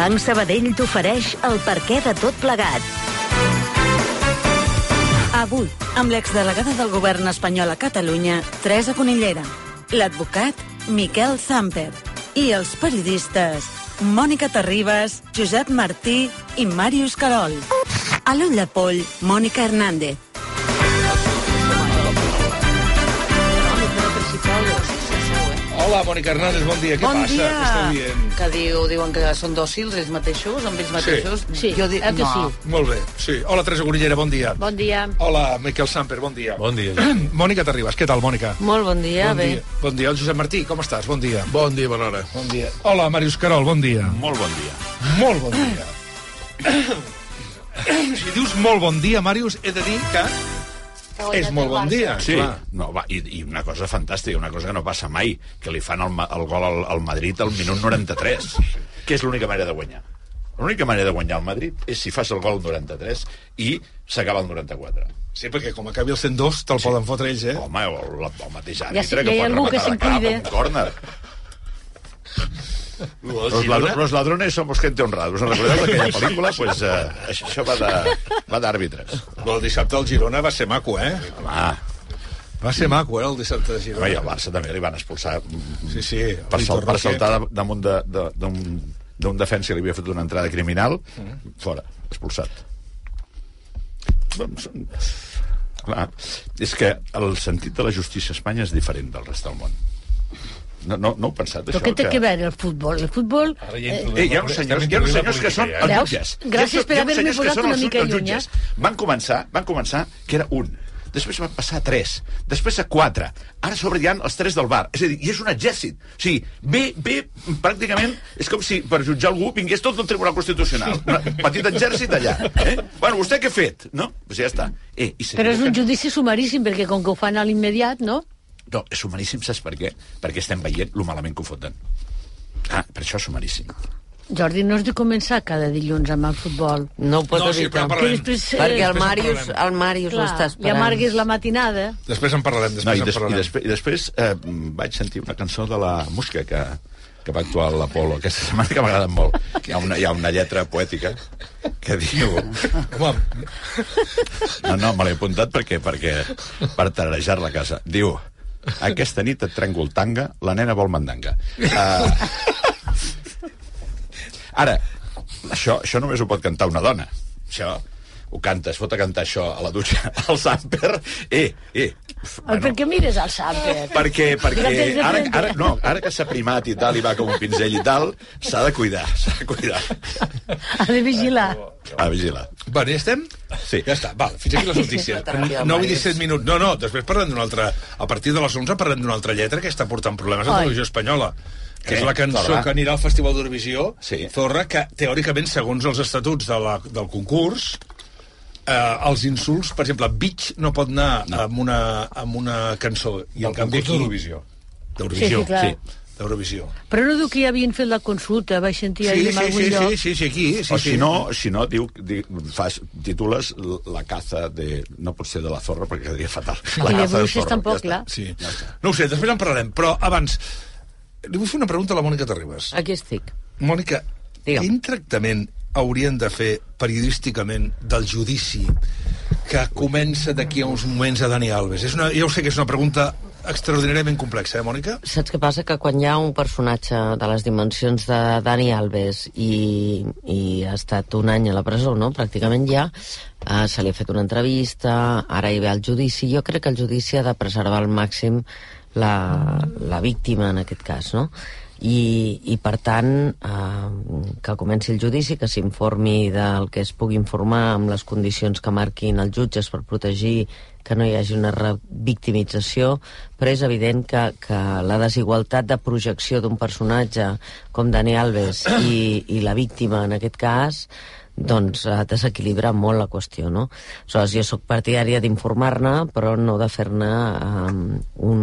Banc Sabadell t'ofereix el perquè de tot plegat. Avui, amb l'exdelegada del govern espanyol a Catalunya, Teresa Conillera, l'advocat Miquel Zamper i els periodistes Mònica Terribas, Josep Martí i Màrius Carol. A l'ull de poll, Mònica Hernández. Hola, Mònica Hernández, bon dia. Què bon passa? dia. Què esteu dient? Que diu, diuen que són dòcils ells mateixos, amb ells mateixos. Sí, jo dic, eh que no. sí? Molt bé, sí. Hola, Teresa Gorillera, bon dia. Bon dia. Hola, Miquel Samper, bon dia. Bon dia. Mònica Terribas, què tal, Mònica? Molt bon dia, bon bé. dia. Bon dia. El Josep Martí, com estàs? Bon dia. Bon dia, bona hora. Bon dia. Hola, Màrius Carol, bon dia. Molt bon dia. Molt bon dia. si dius molt bon dia, Màrius, he de dir que és molt bon dia. Sí, clar. no, va, i, i una cosa fantàstica, una cosa que no passa mai, que li fan el, el gol al, al Madrid al minut 93, que és l'única manera de guanyar. L'única manera de guanyar al Madrid és si fas el gol al 93 i s'acaba el 94. Sí, perquè com acabi el 102, te'l poden fotre ells, eh? Home, el, el mateix Ja àrbitre sé, que ja hi ha pot que rematar de cap un córner. Los, ladr los ladrones somos gente honrada. Us en recordeu d'aquella pel·lícula? Pues, uh, això va de- va d'àrbitres. Però el dissabte al Girona va ser maco, eh? Home, Va ser maco, eh, el dissabte de Girona. Home, i al Barça també li van expulsar Sí, sí. per, sal, per saltar de- damunt de- de- d'un d'un defensa que li havia fet una entrada criminal, fora, expulsat. Doncs, Clar, és que el sentit de la justícia a Espanya és diferent del rest del món. No, no, no heu pensat, Però això? què té que veure el futbol? El futbol... Ara ja Eh, hi ha uns senyors, hi ha uns senyors que són els jutges. Gràcies per haver-me posat una mica lluny. Van començar, van començar que era un, després van passar a tres, després a quatre, ara a sobre hi ha els tres del bar. És a dir, i és un exèrcit. O sigui, ve, ve, pràcticament, és com si per jutjar algú vingués tot del Tribunal Constitucional. Un petit exèrcit allà. Eh? Bueno, vostè què ha fet? No? Pues ja està. Eh, i Però és un judici sumaríssim, perquè com que ho fan a l'immediat, no? No, és sumaríssim, saps per què? Perquè estem veient lo malament que ho foten. Ah, per això és sumaríssim. Jordi, no has de començar cada dilluns amb el futbol. No ho pot No, sí, evitar. però parlem. Que després, eh, Perquè el en Màrius, parlarem. el Màrius Clar, l'està esperant. amarguis la matinada. Després en parlarem, No, després i, en des, i, parlarem. després, i després eh, vaig sentir una cançó de la música que, que va actuar a l'Apolo aquesta setmana que m'ha agradat molt. Hi ha, una, hi ha una lletra poètica que diu... Home, No, no, me l'he apuntat perquè, perquè per tararejar la casa. Diu, aquesta nit et trenco el tanga, la nena vol mandanga. Uh, ara, això, això només ho pot cantar una dona. Això ho canta, es fot a cantar això a la dutxa, al Samper. Eh, eh. Bueno. Per què mires al Samper? Perquè, perquè ara, ara, no, ara que s'ha primat i tal, i va com un pinzell i tal, s'ha de cuidar, s'ha de cuidar. Ha de vigilar. A vigilar. Bueno, ja estem? Sí. Ja està, val, fins aquí les notícies. Tranquil, 9 i Màrius. 17 minuts. No, no, després parlem d'una altra... A partir de les 11 parlem d'una altra lletra que està portant problemes a la televisió espanyola que és Eh, la cançó Zorra. que anirà al Festival d'Eurovisió, Sí. Zorra, que teòricament, segons els estatuts de la, del concurs, eh, els insults, per exemple, Beach no pot anar No. amb, una, amb una cançó. I en canvi aquí... d'Eurovisió. D'Eurovisió, Sí, sí, clar. sí. D'Eurovisió. Però no diu que ja havien fet la consulta, vaig sentir Sí, ahir sí, en algun sí, lloc. sí, sí, sí, aquí. Sí, o sí. si no, si no diu, di, fas, titules la caza de... No pot ser de la zorra, perquè quedaria fatal. La I de caza del bruixes zorro, tampoc, ja clar. Sí. No ho sé, després en parlarem, però abans li vull fer una pregunta a la Mònica Terribas. Aquí estic. Mònica, Digue'm. quin tractament haurien de fer periodísticament del judici que comença d'aquí a uns moments a Dani Alves? És una, ja sé que és una pregunta extraordinàriament complexa, eh, Mònica? Saps què passa? Que quan hi ha un personatge de les dimensions de Dani Alves i, i ha estat un any a la presó, no? Pràcticament ja, eh, se li ha fet una entrevista, ara hi ve el judici. Jo crec que el judici ha de preservar al màxim la, la víctima, en aquest cas, no? I, i per tant, eh, que comenci el judici, que s'informi del que es pugui informar amb les condicions que marquin els jutges per protegir que no hi hagi una revictimització, però és evident que, que la desigualtat de projecció d'un personatge com Dani Alves i, i la víctima, en aquest cas, doncs eh, desequilibra molt la qüestió, no? Aleshores, jo sóc partidària d'informar-ne, però no de fer-ne um, un,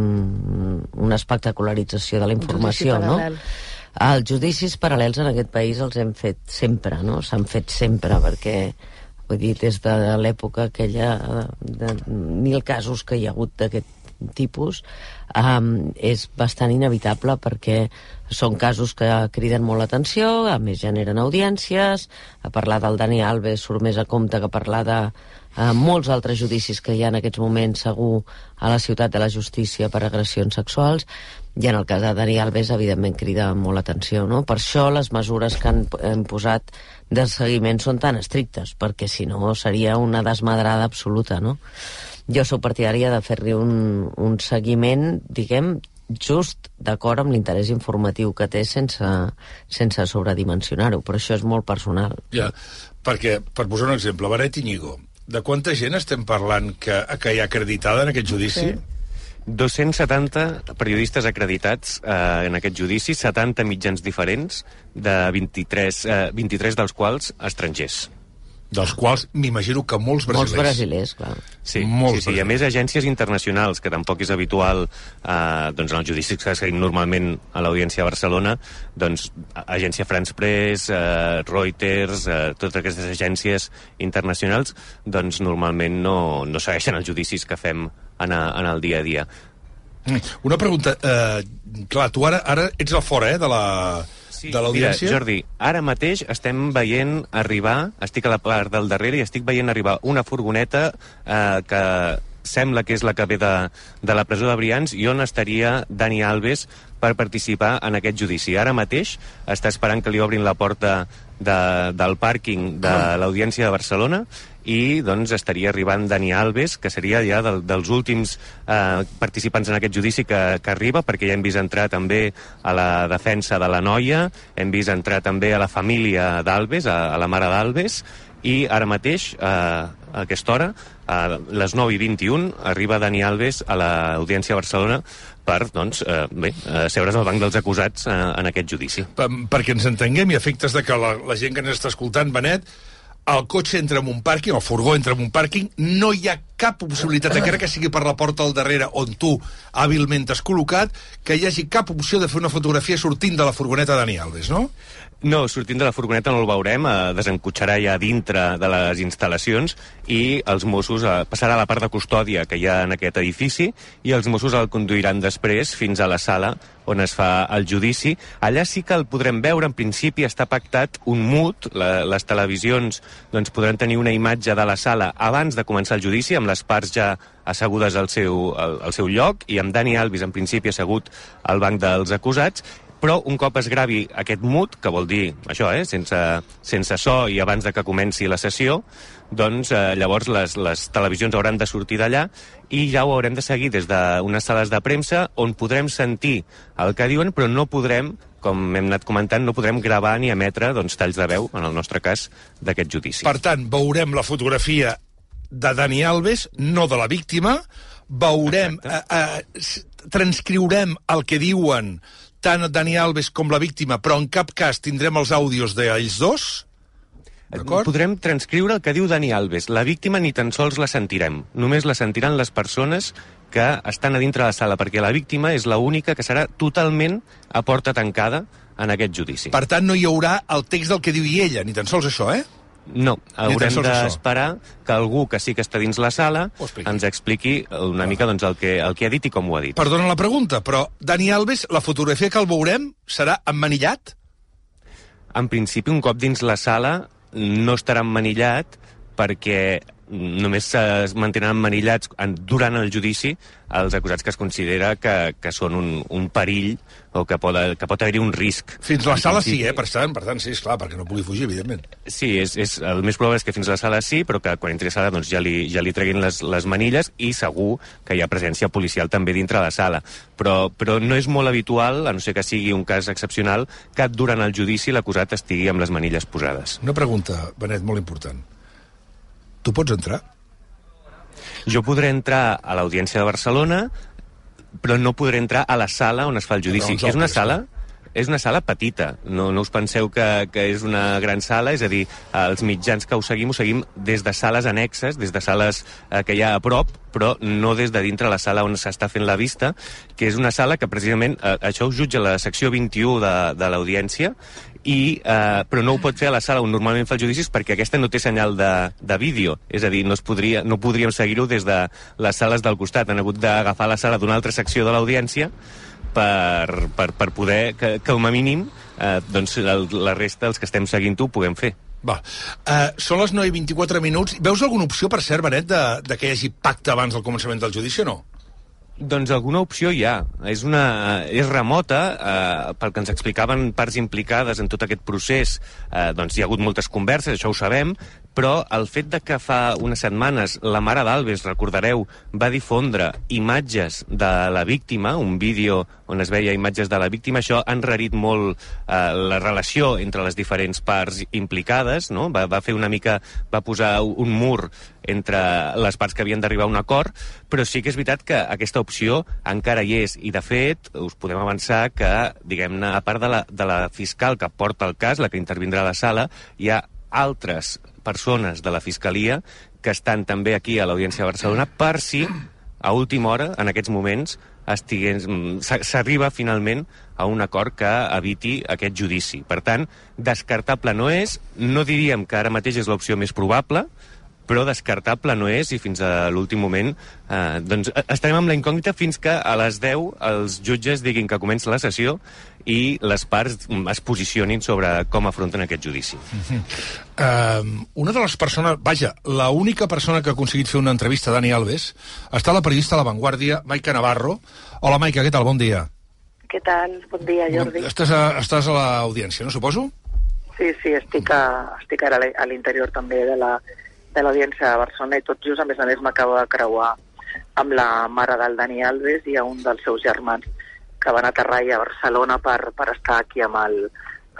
una espectacularització de la informació, no? Els judicis paral·lels en aquest país els hem fet sempre, no? S'han fet sempre, perquè vull dir, des de l'època aquella de, de mil casos que hi ha hagut d'aquest tipus, um, és bastant inevitable perquè són casos que criden molt l'atenció, a més generen audiències, a parlar del Dani Alves surt més a compte que parlar de uh, molts altres judicis que hi ha en aquests moments segur a la ciutat de la justícia per agressions sexuals, i en el cas de Dani Alves, evidentment, crida molt l'atenció. No? Per això les mesures que han, han posat de seguiment són tan estrictes, perquè si no seria una desmadrada absoluta. No? Jo sóc partidària de fer-li un, un seguiment, diguem, just d'acord amb l'interès informatiu que té sense, sense sobredimensionar-ho, però això és molt personal. Ja, perquè, per posar un exemple, Benet Iñigo, de quanta gent estem parlant que, que hi ha acreditada en aquest judici? Sí. 270 periodistes acreditats eh, en aquest judici, 70 mitjans diferents, de 23, eh, 23 dels quals estrangers. Dels quals m'imagino que molts brasilers. Molts brasilers, clar. Sí, Molts sí, sí, i a més agències internacionals, que tampoc és habitual eh, doncs en els judicis que seguim normalment a l'Audiència de Barcelona, doncs agència France Press, eh, Reuters, eh, totes aquestes agències internacionals, doncs normalment no, no segueixen els judicis que fem en, a, en el dia a dia. Una pregunta, eh, clar, tu ara, ara ets al fora, eh, de la Sí, de l'audiència? Mira, Jordi, ara mateix estem veient arribar, estic a la part del darrere i estic veient arribar una furgoneta eh, que sembla que és la que ve de, de la presó de Brians i on estaria Dani Alves per participar en aquest judici. Ara mateix està esperant que li obrin la porta de, del pàrquing de l'Audiència de Barcelona i doncs estaria arribant Dani Alves, que seria ja del, dels últims eh, participants en aquest judici que, que arriba, perquè ja hem vist entrar també a la defensa de la noia, hem vist entrar també a la família d'Alves, a, a la mare d'Alves, i ara mateix, eh, a aquesta hora, a les 9 i 21, arriba Dani Alves a l'Audiència Barcelona per, doncs, eh, bé, eh, seure's al banc dels acusats eh, en aquest judici. Per, perquè ens entenguem i efectes de que la, la gent que ens està escoltant, Benet, el cotxe entra en un pàrquing, el furgó entra en un pàrquing, no hi ha cap possibilitat, encara que sigui per la porta al darrere on tu hàbilment t'has col·locat, que hi hagi cap opció de fer una fotografia sortint de la furgoneta de Dani Alves, no? No, sortint de la furgoneta no el veurem, eh, desencotxarà ja dintre de les instal·lacions i els Mossos eh, passarà a la part de custòdia que hi ha en aquest edifici i els Mossos el conduiran després fins a la sala on es fa el judici. Allà sí que el podrem veure, en principi està pactat un mut, la, les televisions doncs, podran tenir una imatge de la sala abans de començar el judici, amb les parts ja assegudes al seu, al, al seu lloc, i amb Dani Alvis, en principi, assegut al banc dels acusats, però un cop es gravi aquest mut, que vol dir això, eh, sense, sense so i abans de que comenci la sessió, doncs eh, llavors les, les televisions hauran de sortir d'allà i ja ho haurem de seguir des d'unes sales de premsa on podrem sentir el que diuen, però no podrem com hem anat comentant, no podrem gravar ni emetre doncs, talls de veu, en el nostre cas, d'aquest judici. Per tant, veurem la fotografia de Dani Alves, no de la víctima, veurem, eh, eh, transcriurem el que diuen tant Dani Alves com la víctima, però en cap cas tindrem els àudios d'ells dos? Podrem transcriure el que diu Dani Alves. La víctima ni tan sols la sentirem. Només la sentiran les persones que estan a dintre de la sala, perquè la víctima és la única que serà totalment a porta tancada en aquest judici. Per tant, no hi haurà el text del que diu ella, ni tan sols això, eh? No, haurem d'esperar que algú que sí que està dins la sala ens expliqui una mica doncs, el, que, el que ha dit i com ho ha dit. Perdona la pregunta, però Dani Alves, la fotografia que el veurem serà emmanillat? En principi, un cop dins la sala no estarà emmanillat perquè només es mantenen emmanillats en, durant el judici els acusats que es considera que, que són un, un perill o que pot, que pot haver-hi un risc. Fins a la sala sí, eh? Per tant, per tant, sí, esclar, perquè no pugui fugir, evidentment. Sí, és, és, el més probable és que fins a la sala sí, però que quan entri a la sala doncs, ja, li, ja li treguin les, les manilles i segur que hi ha presència policial també dintre la sala. Però, però no és molt habitual, a no ser que sigui un cas excepcional, que durant el judici l'acusat estigui amb les manilles posades. Una pregunta, Benet, molt important. Tu pots entrar? Jo podré entrar a l'Audiència de Barcelona, però no podré entrar a la sala on es fa el judici. Que és una sala és una sala petita, no, no us penseu que, que és una gran sala, és a dir, els mitjans que ho seguim ho seguim des de sales annexes, des de sales eh, que hi ha a prop, però no des de dintre la sala on s'està fent la vista, que és una sala que precisament, eh, això ho jutja la secció 21 de, de l'Audiència, i, eh, però no ho pot fer a la sala on normalment fa els judicis perquè aquesta no té senyal de, de vídeo, és a dir, no, es podria, no podríem seguir-ho des de les sales del costat. Han hagut d'agafar la sala d'una altra secció de l'audiència per, per, per poder que, que com a mínim eh, doncs el, la resta, els que estem seguint-ho, ho puguem fer. Va. Uh, són les 9 i 24 minuts. Veus alguna opció, per cert, Benet, de, de que hi hagi pacte abans del començament del judici o no? Doncs alguna opció hi ha. És, una, és remota, eh, pel que ens explicaven parts implicades en tot aquest procés, eh, doncs hi ha hagut moltes converses, això ho sabem, però el fet de que fa unes setmanes la mare d'Alves, recordareu, va difondre imatges de la víctima, un vídeo on es veia imatges de la víctima, això ha enrarit molt eh, la relació entre les diferents parts implicades, no? va, va fer una mica, va posar un mur entre les parts que havien d'arribar a un acord, però sí que és veritat que aquesta opció encara hi és, i de fet us podem avançar que, diguem-ne, a part de la, de la fiscal que porta el cas, la que intervindrà a la sala, hi ha altres persones de la Fiscalia que estan també aquí a l'Audiència de Barcelona per si a última hora, en aquests moments, mm, s'arriba finalment a un acord que eviti aquest judici. Per tant, descartable no és, no diríem que ara mateix és l'opció més probable, però descartable no és i fins a l'últim moment eh, doncs estarem amb la incògnita fins que a les 10 els jutges diguin que comença la sessió i les parts es posicionin sobre com afronten aquest judici. Uh -huh. uh, una de les persones, vaja, la única persona que ha aconseguit fer una entrevista a Dani Alves està la periodista a La Vanguardia, Maica Navarro. Hola, Maica, què tal? Bon dia. Què tal? Bon dia, Jordi. Estàs a, estàs a l'audiència, no suposo? Sí, sí, estic, a, estic ara a l'interior també de la, de l'Audiència de Barcelona i tot just, a més a més, m'acabo de creuar amb la mare del Dani Alves i a un dels seus germans que van aterrar a Barcelona per, per estar aquí amb el,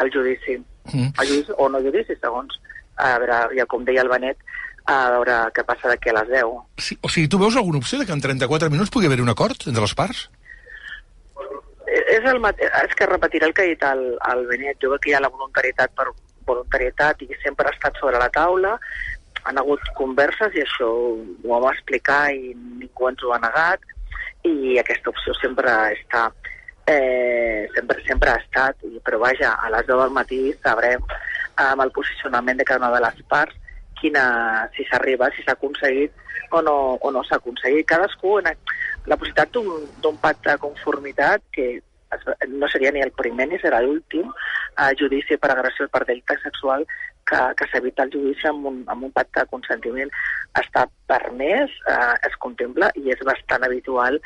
el judici. Mm. El judici, o no judici, segons, a veure, ja com deia el Benet, a veure què passa d'aquí a les 10. Sí, o sigui, tu veus alguna opció de que en 34 minuts pugui haver un acord entre les parts? És, el és que repetiré el que ha dit el, el Benet. Jo crec que hi ha la voluntarietat per voluntarietat i sempre ha estat sobre la taula han hagut converses i això ho vam explicar i ningú ens ho ha negat i aquesta opció sempre està eh, sempre, sempre ha estat, però vaja, a les 10 del matí sabrem amb el posicionament de cada una de les parts quina, si s'arriba, si s'ha aconseguit o no, o no s'ha aconseguit. Cadascú, en la possibilitat d'un pacte de conformitat que no seria ni el primer ni serà l'últim eh, judici per agressió per delicte sexual que, que s'evita el judici amb un, amb un pacte de consentiment està permès, eh, es contempla i és bastant habitual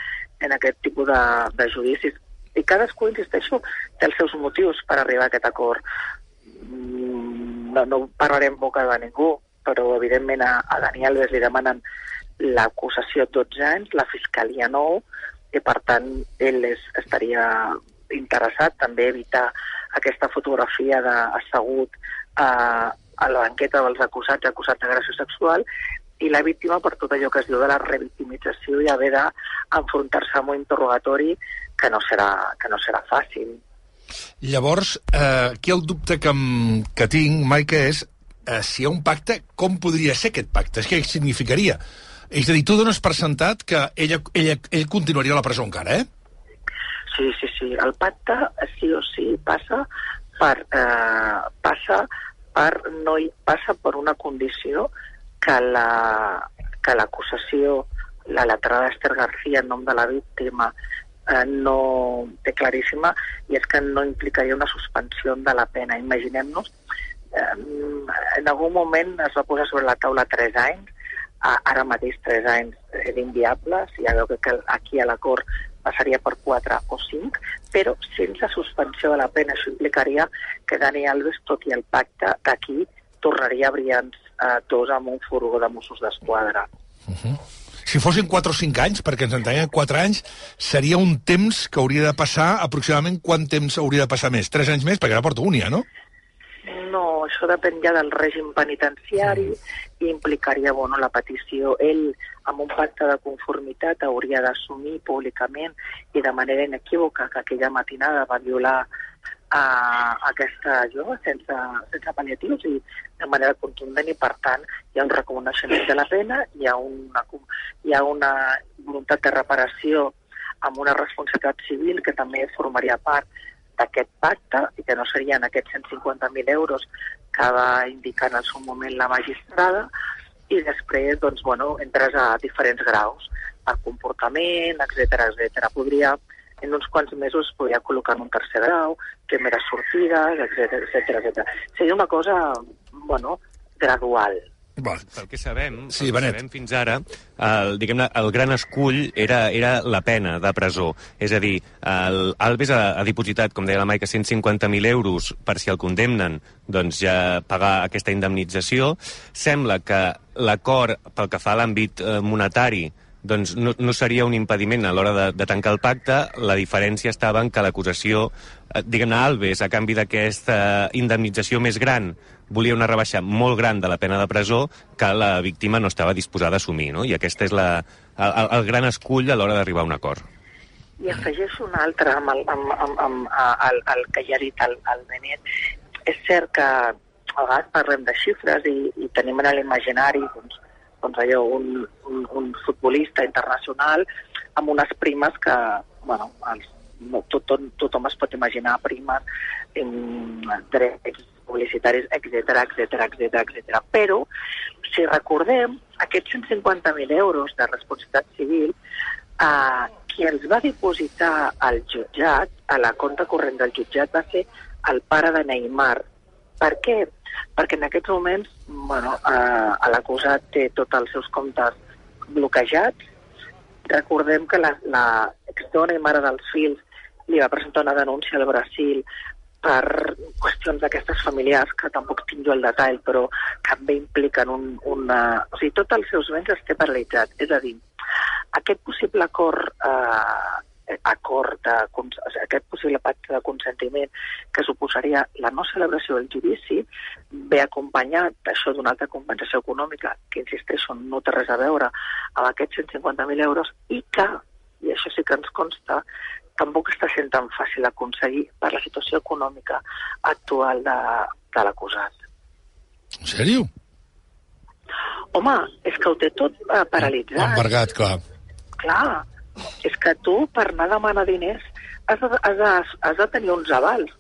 en aquest tipus de, de judicis. I cadascú, insisteixo, té els seus motius per arribar a aquest acord. Mm, no, no parlarem boca de ningú, però evidentment a, a Dani Alves li demanen l'acusació 12 anys, la fiscalia 9, i per tant ell és, estaria interessat també evitar aquesta fotografia d'assegut a, a la banqueta dels acusats, acusats d'agressió sexual, i la víctima per tot allò que es diu de la revictimització i haver d'enfrontar-se amb un interrogatori que no serà, que no serà fàcil. Llavors, eh, aquí el dubte que, que tinc, Maica, és eh, si hi ha un pacte, com podria ser aquest pacte? És què significaria? És a dir, tu dones per sentat que ella, ella, ell continuaria a la presó encara, eh? Sí, sí, sí. El pacte sí o sí passa per, eh, passa per no hi passa per una condició que la que l'acusació, la letrada Esther García en nom de la víctima eh, no té claríssima i és que no implicaria una suspensió de la pena. Imaginem-nos, eh, en algun moment es va posar sobre la taula 3 anys, ara mateix 3 anys és inviable, si ja veu que aquí a l'acord passaria per 4 o 5, però sense suspensió de la pena. Això implicaria que Dani Alves, tot i el pacte d'aquí, tornaria a Brians eh, dos amb un furgó de Mossos d'Esquadra. Uh -huh. Si fossin 4 o 5 anys, perquè ens entenguem 4 anys, seria un temps que hauria de passar, aproximadament quant temps hauria de passar més? 3 anys més? Perquè ara porta un ja, no? No, això depèn ja del règim penitenciari mm. i implicaria bueno, la petició. Ell amb un pacte de conformitat hauria d'assumir públicament i de manera inequívoca que aquella matinada va violar a aquesta jove sense, sense pal·liatius i de manera contundent i per tant hi ha un reconeixement de la pena, hi ha una, hi ha una voluntat de reparació amb una responsabilitat civil que també formaria part d'aquest pacte i que no serien aquests 150.000 euros que va indicar en el seu moment la magistrada i després, doncs, bueno, entres a diferents graus, per comportament, etc etc. Podria, en uns quants mesos, es podria col·locar en un tercer grau, primeres sortides, etc etc. Seria una cosa, bueno, gradual. Bueno, Pel que sabem, Sí, pel que Benet. sabem fins ara, el, diguem el gran escull era, era la pena de presó. És a dir, el Alves ha, ha dipositat, com deia la Maica, 150.000 euros per si el condemnen, doncs ja pagar aquesta indemnització. Sembla que l'acord pel que fa a l'àmbit eh, monetari doncs no, no seria un impediment a l'hora de, de tancar el pacte. La diferència estava en que l'acusació, eh, diguem-ne, Alves, a canvi d'aquesta indemnització més gran, volia una rebaixa molt gran de la pena de presó que la víctima no estava disposada a assumir, no? I aquest és la, el, el gran escull a l'hora d'arribar a un acord. I afegeixo un altre amb el, amb, amb, amb, a- el, el que ja ha dit el, el Benet. És cert que a vegades parlem de xifres i, i tenim en l'imaginari doncs, doncs allò, un, un, un futbolista internacional amb unes primes que, bueno, els, no, tot, tot, tothom es pot imaginar primes, em, drets publicitaris, etc etc etc etc. Però, si recordem, aquests 150.000 euros de responsabilitat civil eh, qui els va dipositar al jutjat, a la compta corrent del jutjat, va ser el pare de Neymar. Per què? Perquè en aquests moments bueno, eh, l'acusat té tots els seus comptes bloquejats. Recordem que la, la exdona i mare dels fills li va presentar una denúncia al Brasil per qüestions d'aquestes familiars, que tampoc tinc jo el detall, però també impliquen un, una... O sigui, tots els seus béns els té paralitzats. És a dir, aquest possible acord, eh, acord de, cons- o sigui, aquest possible pacte de consentiment que suposaria la no celebració del judici ve acompanyat d'això d'una altra compensació econòmica que, insisteixo, no té res a veure amb aquests 150.000 euros i que, i això sí que ens consta, tampoc està sent tan fàcil aconseguir per la situació econòmica actual de, de l'acusat. En sèrio? Home, és que ho té tot eh, paralitzat. Embargat, clar. Clar, és que tu per anar a demanar diners has de, has de, has de tenir uns avals.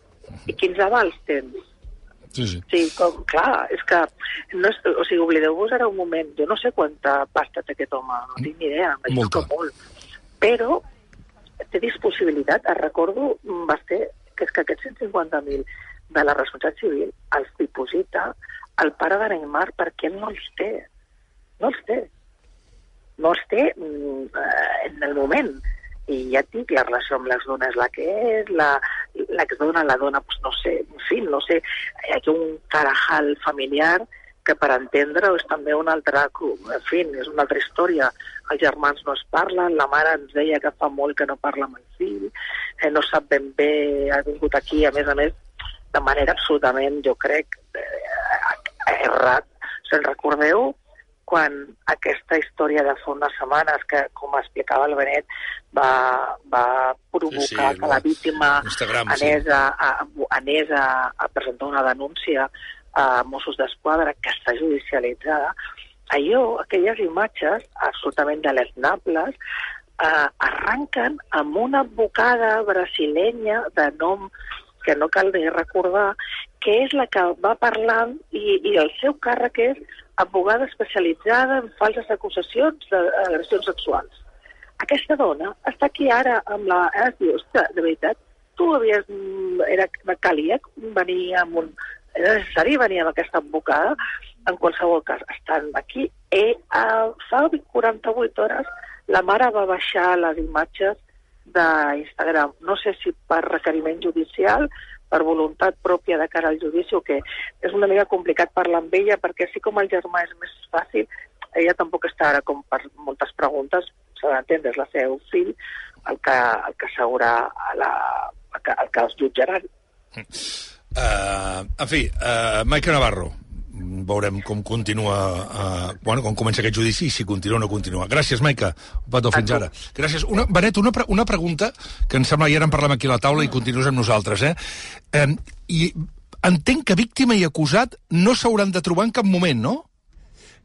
I quins avals tens? Sí, sí. Sí, com, clar, és que... No és, o sigui, oblideu-vos ara un moment. Jo no sé quanta pasta té aquest home, no tinc ni idea. Molta. molt. Però té disponibilitat. Et recordo, Basté, que és que aquests 150.000 de la responsabilitat civil els diposita el pare de Neymar perquè no els té. No els té. No els té en el moment. I ja dic, la relació amb l'exdona és la que és, la- l'exdona, la dona, pues, no sé, en fi, no sé, hi ha un carajal familiar que per entendre-ho és també un altre, en fi, és una altra història. Els germans no es parlen, la mare ens deia que fa molt que no parla amb el fill, eh, no sap ben bé, ha vingut aquí, a més a més, de manera absolutament, jo crec, eh, errat. Se'n recordeu quan aquesta història de fa unes setmanes, que com explicava el Benet, va, va provocar Sí, sí, que la víctima Instagram, sí. anés, a, a, anés a, a presentar una denúncia a Mossos d'Esquadra que està judicialitzada, allò, aquelles imatges absolutament deleznables, eh, arranquen amb una advocada brasilenya de nom que no cal ni recordar, que és la que va parlant i, i el seu càrrec és advogada especialitzada en falses acusacions d'agressions sexuals. Aquesta dona està aquí ara amb la... Eh, es diu, de veritat, tu havies... mm, Era, calia venir amb un... Era necessari venir amb aquesta advocada, en qualsevol cas, estan aquí. I eh, fa 48 hores la mare va baixar les imatges d'Instagram. No sé si per requeriment judicial, per voluntat pròpia de cara al judici o què. És una mica complicat parlar amb ella perquè així com el germà és més fàcil, ella tampoc està ara com per moltes preguntes, s'ha d'entendre, és la seu fill el que, el que s'haurà a la, el que, el que els jutjaran. Uh, en fi, uh, Maica Navarro, veurem com continua, uh, bueno, com comença aquest judici i si continua o no continua. Gràcies, Maica. Petó fins ara. Gràcies. Una, Benet, una, pre una pregunta que em sembla, i ara en parlem aquí a la taula i continues amb nosaltres, eh? eh I entenc que víctima i acusat no s'hauran de trobar en cap moment, no?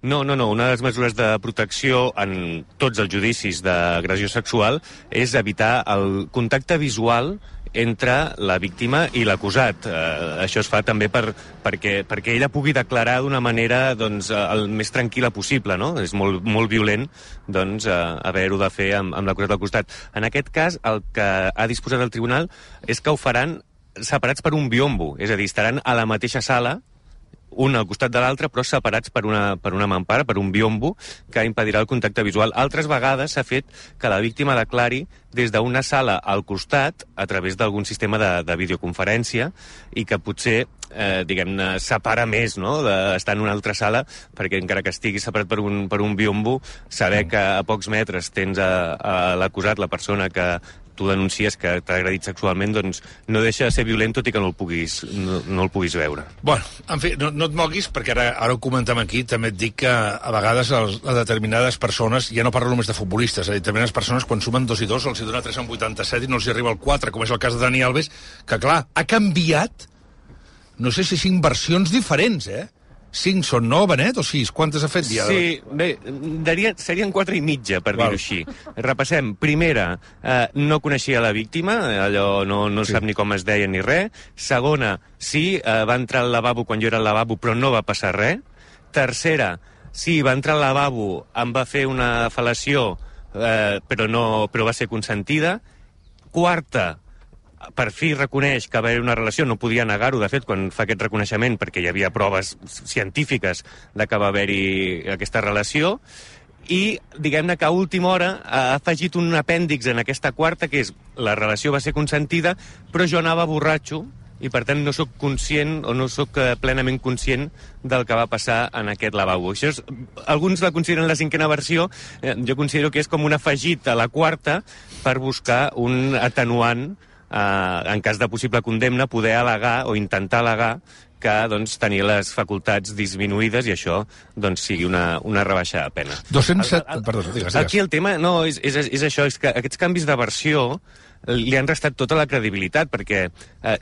No, no, no. Una de les mesures de protecció en tots els judicis d'agressió sexual és evitar el contacte visual entre la víctima i l'acusat. Eh, això es fa també per, perquè, perquè ella pugui declarar d'una manera doncs, eh, el més tranquil·la possible, no? És molt, molt violent doncs, eh, haver-ho de fer amb, amb l'acusat al costat. En aquest cas, el que ha disposat el tribunal és que ho faran separats per un biombo, és a dir, estaran a la mateixa sala, un al costat de l'altre, però separats per una, per una mampara, per un biombo, que impedirà el contacte visual. Altres vegades s'ha fet que la víctima declari des d'una sala al costat, a través d'algun sistema de, de videoconferència, i que potser, eh, diguem-ne, separa més, no?, d'estar en una altra sala, perquè encara que estigui separat per un, per un biombo, saber que a pocs metres tens a, a l'acusat, la persona que tu denuncies que t'ha agredit sexualment, doncs no deixa de ser violent tot i que no el puguis, no, no el puguis veure. Bueno, en fi, no, no et moguis, perquè ara, ara ho comentem aquí, també et dic que a vegades els, a determinades persones, ja no parlo només de futbolistes, a determinades persones quan sumen dos i dos els hi dona 3 en 87 i no els hi arriba el 4, com és el cas de Dani Alves, que clar, ha canviat no sé si cinc versions diferents, eh? Cinc són, no, Benet, o sis? Quantes ha fet ja? Sí, bé, daria, serien quatre i mitja, per dir-ho així. Repassem. Primera, eh, no coneixia la víctima, allò no, no sí. sap ni com es deia ni res. Segona, sí, eh, va entrar al lavabo quan jo era al lavabo, però no va passar res. Tercera, sí, va entrar al lavabo, em va fer una fal·lació, eh, però, no, però va ser consentida. Quarta, per fi reconeix que va haver una relació, no podia negar-ho, de fet, quan fa aquest reconeixement, perquè hi havia proves científiques de que va haver-hi aquesta relació, i diguem-ne que a última hora ha afegit un apèndix en aquesta quarta, que és la relació va ser consentida, però jo anava borratxo, i per tant no sóc conscient o no sóc eh, plenament conscient del que va passar en aquest lavabo. Això és, alguns la consideren la cinquena versió, eh, jo considero que és com un afegit a la quarta per buscar un atenuant eh, en cas de possible condemna, poder al·legar o intentar al·legar que doncs, tenir les facultats disminuïdes i això doncs, sigui una, una rebaixa de pena. 207... El, el, Perdó, digues, digues. Aquí el tema no, és, és, és això, és que aquests canvis de versió li han restat tota la credibilitat, perquè eh,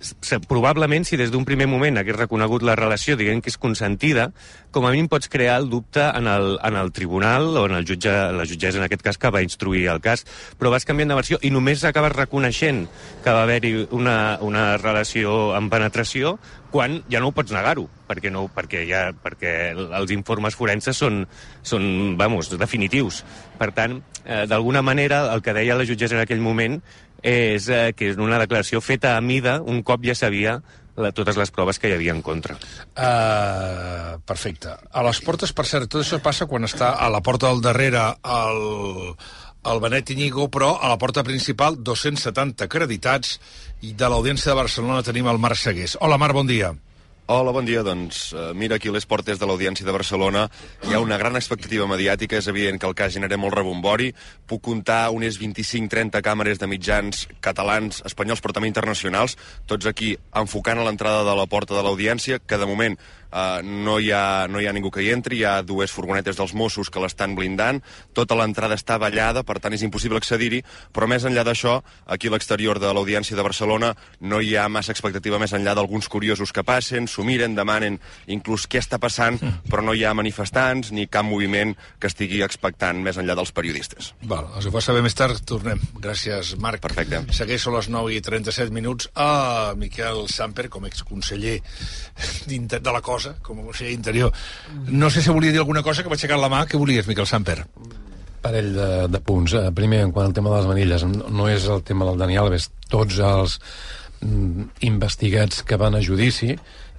probablement si des d'un primer moment hagués reconegut la relació, diguem que és consentida, com a mínim pots crear el dubte en el, en el tribunal o en el jutge, la jutgessa en aquest cas que va instruir el cas, però vas canviant de versió i només acabes reconeixent que va haver-hi una, una relació amb penetració quan ja no ho pots negar-ho, perquè, no, perquè, ja, perquè els informes forenses són, són vamos, definitius. Per tant, eh, d'alguna manera, el que deia la jutgessa en aquell moment és eh, que és una declaració feta a mida un cop ja sabia la, totes les proves que hi havia en contra. Uh, perfecte. A les portes, per cert, tot això passa quan està a la porta del darrere el, el Benet Iñigo, però a la porta principal 270 acreditats i de l'Audiència de Barcelona tenim el Marc Segués. Hola, Marc, bon dia. Hola, bon dia. Doncs uh, mira, aquí a les portes de l'Audiència de Barcelona hi ha una gran expectativa mediàtica. És evident que el cas genera molt rebombori. Puc comptar unes 25-30 càmeres de mitjans catalans, espanyols, però també internacionals, tots aquí enfocant a l'entrada de la porta de l'Audiència, que de moment Uh, no, hi ha, no hi ha ningú que hi entri, hi ha dues furgonetes dels Mossos que l'estan blindant, tota l'entrada està ballada, per tant és impossible accedir-hi, però més enllà d'això, aquí a l'exterior de l'Audiència de Barcelona no hi ha massa expectativa més enllà d'alguns curiosos que passen, s'ho miren, demanen inclús què està passant, però no hi ha manifestants ni cap moviment que estigui expectant més enllà dels periodistes. Val, els ho fa saber més tard, tornem. Gràcies, Marc. Perfecte. Segueixo a les 9 i 37 minuts a Miquel Samper, com exconseller de la cosa, cosa, com a conseller d'interior. No sé si volia dir alguna cosa, que va aixecar la mà. Què volies, Miquel Samper? Parell de, de punts. Eh, primer, en quant al tema de les manilles, no és el tema del Dani Alves. Tots els mm, investigats que van a judici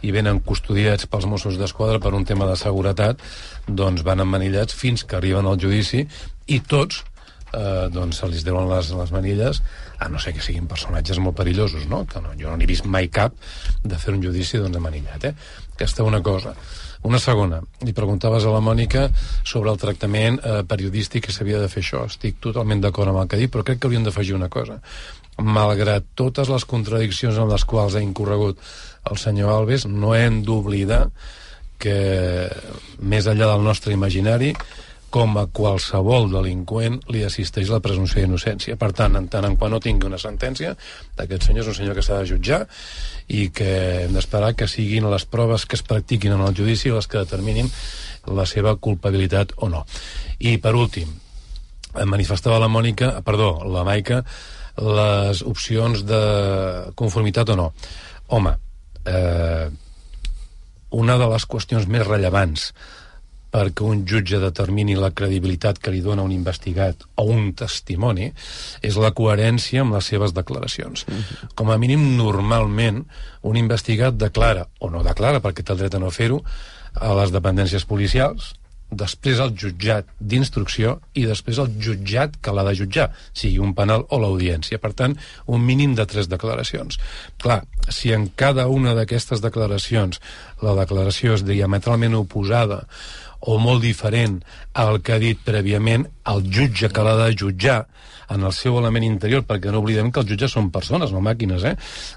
i venen custodiats pels Mossos d'Esquadra per un tema de seguretat, doncs van emmanillats fins que arriben al judici i tots eh, doncs se li deuen les, les manilles a no ser que siguin personatges molt perillosos, no? Que no, jo no n'he vist mai cap de fer un judici doncs, manillat, eh? Aquesta una cosa. Una segona, li preguntaves a la Mònica sobre el tractament eh, periodístic que s'havia de fer això. Estic totalment d'acord amb el que ha dit, però crec que hauríem d'afegir una cosa. Malgrat totes les contradiccions en les quals ha incorregut el senyor Alves, no hem d'oblidar que més enllà del nostre imaginari com a qualsevol delinqüent li assisteix la presumpció d'innocència. Per tant, en tant en quan no tingui una sentència, d'aquest senyor és un senyor que s'ha de jutjar i que hem d'esperar que siguin les proves que es practiquin en el judici les que determinin la seva culpabilitat o no. I, per últim, manifestava la Mònica, perdó, la Maica, les opcions de conformitat o no. Home, eh, una de les qüestions més rellevants perquè un jutge determini la credibilitat que li dona un investigat o un testimoni és la coherència amb les seves declaracions. -hmm. Com a mínim, normalment, un investigat declara, o no declara, perquè té el dret a no fer-ho, a les dependències policials, després el jutjat d'instrucció i després el jutjat que l'ha de jutjar, sigui un penal o l'audiència. Per tant, un mínim de tres declaracions. Clar, si en cada una d'aquestes declaracions la declaració és diametralment oposada o molt diferent al que ha dit prèviament el jutge que l'ha de jutjar en el seu element interior, perquè no oblidem que els jutges són persones, no màquines, eh?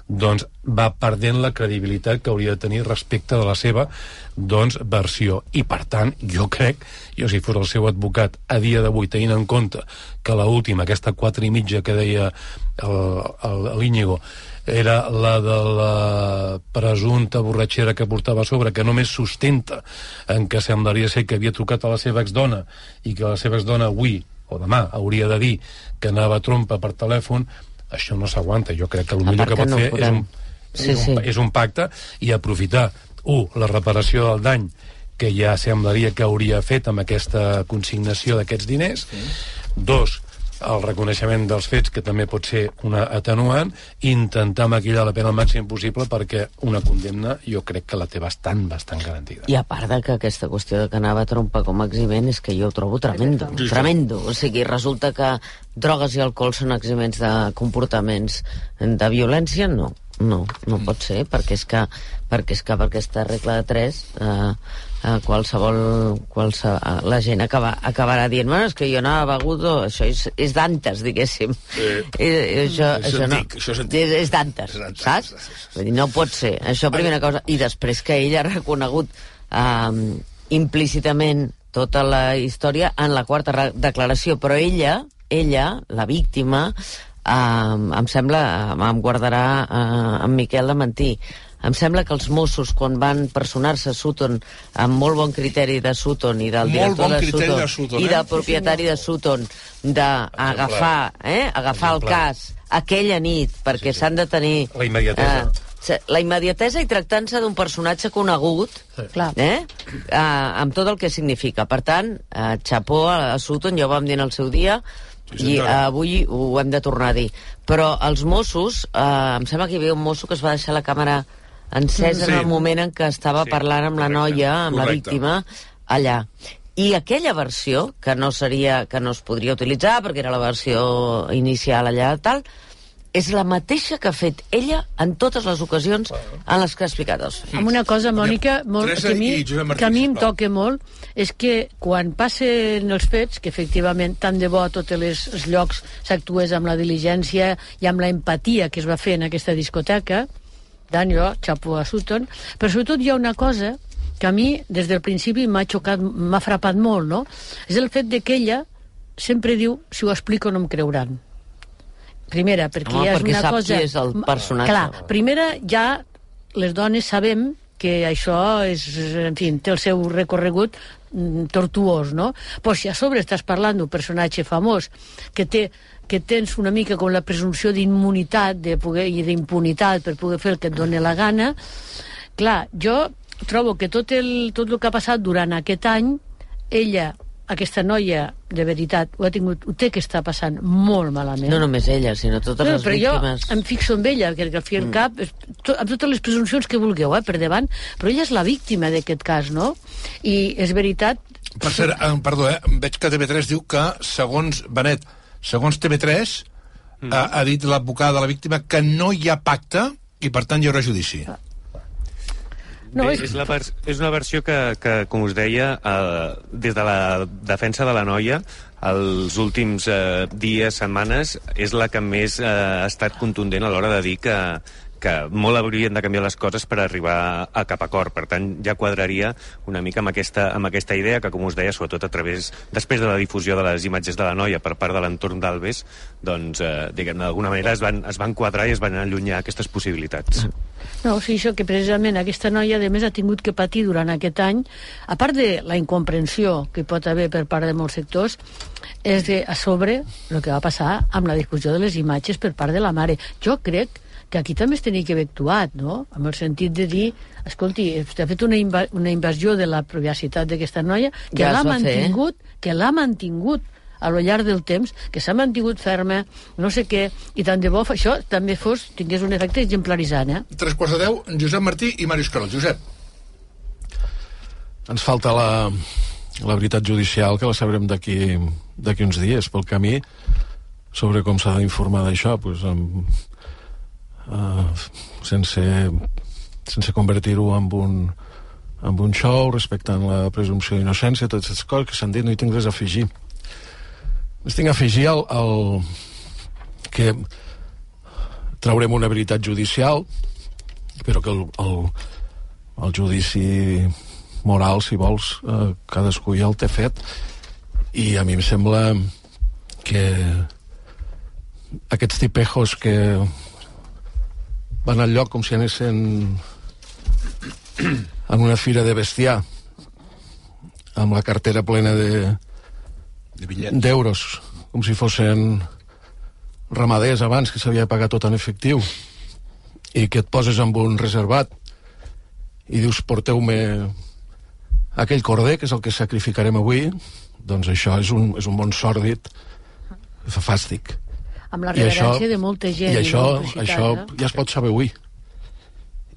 doncs va perdent la credibilitat que hauria de tenir respecte de la seva doncs, versió. I, per tant, jo crec, jo si fos el seu advocat a dia d'avui, tenint en compte que l última, aquesta quatre i mitja que deia l'Íñigo, era la de la presumpta borratxera que portava a sobre, que només sustenta en què semblaria ser que havia trucat a la seva exdona i que la seva exdona avui o demà hauria de dir que anava a trompa per telèfon, això no s'aguanta. Jo crec que el millor que pot no fer és un, sí, és, un, sí. és un pacte i aprofitar, un, la reparació del dany que ja semblaria que hauria fet amb aquesta consignació d'aquests diners, sí. dos, el reconeixement dels fets, que també pot ser una atenuant, i intentar maquillar la pena al màxim possible perquè una condemna jo crec que la té bastant, bastant garantida. I a part de que aquesta qüestió de que anava a trompa com a eximent és que jo ho trobo tremendo, sí, tremendo. O sigui, resulta que drogues i alcohol són eximents de comportaments de violència? No, no, no pot ser, perquè és que, perquè és que per aquesta regla de 3 eh, eh, qualsevol, qualsevol, la gent acaba, acabarà dient bueno, és que jo anava begut, o això és, és d'antes, diguéssim. Sí. I, això, és això antic, no, això és antic. És, és d'antes, saps? Vull dir, no pot ser. Això, primera cosa. I després que ell ha reconegut eh, implícitament tota la història en la quarta declaració, però ella, ella, la víctima, eh, em sembla, em guardarà eh, en Miquel de mentir, em sembla que els Mossos, quan van personar-se a Sutton, amb molt bon criteri de Sutton i del Molt director bon de Sutton, de Sutton, i eh? del propietari de Sutton, d'agafar eh, agafar el cas aquella nit, perquè s'han de tenir... La immediatesa. Eh, la immediatesa i tractant-se d'un personatge conegut Clar. eh? eh, amb tot el que significa. Per tant, eh, xapó a, a Sutton, ja ho vam dir en el seu dia, i eh, avui ho hem de tornar a dir. Però els Mossos, eh, em sembla que hi havia un mosso que es va deixar la càmera encesa Sí. en el moment en què estava Sí, parlant amb la correcte, noia, amb la correcte. víctima, allà. I aquella versió, que no seria que no es podria utilitzar perquè era la versió inicial allà tal, és la mateixa que ha fet ella en totes les ocasions en les que ha explicat els fets. Amb una cosa, Mònica, molt, que, a mi, que a mi em toca molt, és que quan passen els fets, que efectivament tant de bo a tots els, els llocs s'actués amb la diligència i amb la empatia que es va fer en aquesta discoteca, tant jo, xapo a Sutton, però sobretot hi ha una cosa que a mi des del principi m'ha xocat, m'ha frapat molt, no? És el fet de que ella sempre diu, si ho explico no em creuran. Primera, perquè Home, és perquè una sap cosa... qui és el personatge. Clar, primera, ja les dones sabem que això és, en fi, té el seu recorregut mm, tortuós, no? Però si a sobre estàs parlant d'un personatge famós que té que tens una mica com la presumpció d'immunitat de poder, i d'impunitat per poder fer el que et doni la gana, clar, jo trobo que tot el, tot el que ha passat durant aquest any, ella, aquesta noia, de veritat, ho, ha tingut, ho té que estar passant molt malament. No només ella, sinó totes No, les però jo víctimes. em fixo en ella, perquè al fi al cap, to, amb totes les presumpcions que vulgueu, eh, per davant, però ella és la víctima d'aquest cas, no? I és veritat... Per cert, eh, perdó, eh, veig que TV3 diu que, segons Benet, segons TV3, mm. ha, ha dit l'advocada de la víctima que no hi ha pacte i, per tant, hi haurà judici. No, Bé, és- és, la és una versió que, que com us deia, eh, des de la defensa de la noia, els últims eh, dies, setmanes, és la que més eh, ha estat contundent a l'hora de dir que, que molt haurien de canviar les coses per arribar a cap acord. Per tant, ja quadraria una mica amb aquesta, amb aquesta idea que, com us deia, sobretot a través, després de la difusió de les imatges de la noia per part de l'entorn d'Albes, doncs, eh, diguem d'alguna manera es van, es van quadrar i es van allunyar aquestes possibilitats. No, o sigui, això que precisament aquesta noia, a més, ha tingut que patir durant aquest any, a part de la incomprensió que pot haver per part de molts sectors, és que a sobre el que va passar amb la difusió de les imatges per part de la mare. Jo crec que aquí també es tenia que haver actuat, no? Amb el sentit de dir, escolti, vostè ha fet una, inva una invasió de la privacitat d'aquesta noia que Ja l'ha fer. mantingut, que l'ha mantingut a lo llarg del temps, que s'ha mantingut ferma, no sé què, i tant de bo això també fos, tingués un efecte exemplaritzant, eh? Tres quarts de deu, Josep Martí i Màrius Carol. Josep. Ens falta la, la veritat judicial, que la sabrem d'aquí d'aquí uns dies, pel camí, sobre com s'ha d'informar d'això, doncs, amb, uh, sense, sense convertir-ho en un, en un show, respectant la presumpció d'innocència, totes aquestes coses que s'han dit, no hi tinc res a afegir. Només tinc a afegir el, el, que traurem una veritat judicial, però que el, el, el judici moral, si vols, eh, cadascú ja el té fet, i a mi em sembla que aquests tipejos que van al lloc com si anessin en una fira de bestiar amb la cartera plena de De d'euros, com si fossin ramaders abans, que s'havia de pagar tot en efectiu, i que et poses amb un reservat i dius porteu-me aquell corder, que és el que sacrificarem avui, doncs això és un, és un món sòrdid fàstic. Amb la I això- reverència de molta gent. I això, complicitat, això eh? ja es pot saber avui.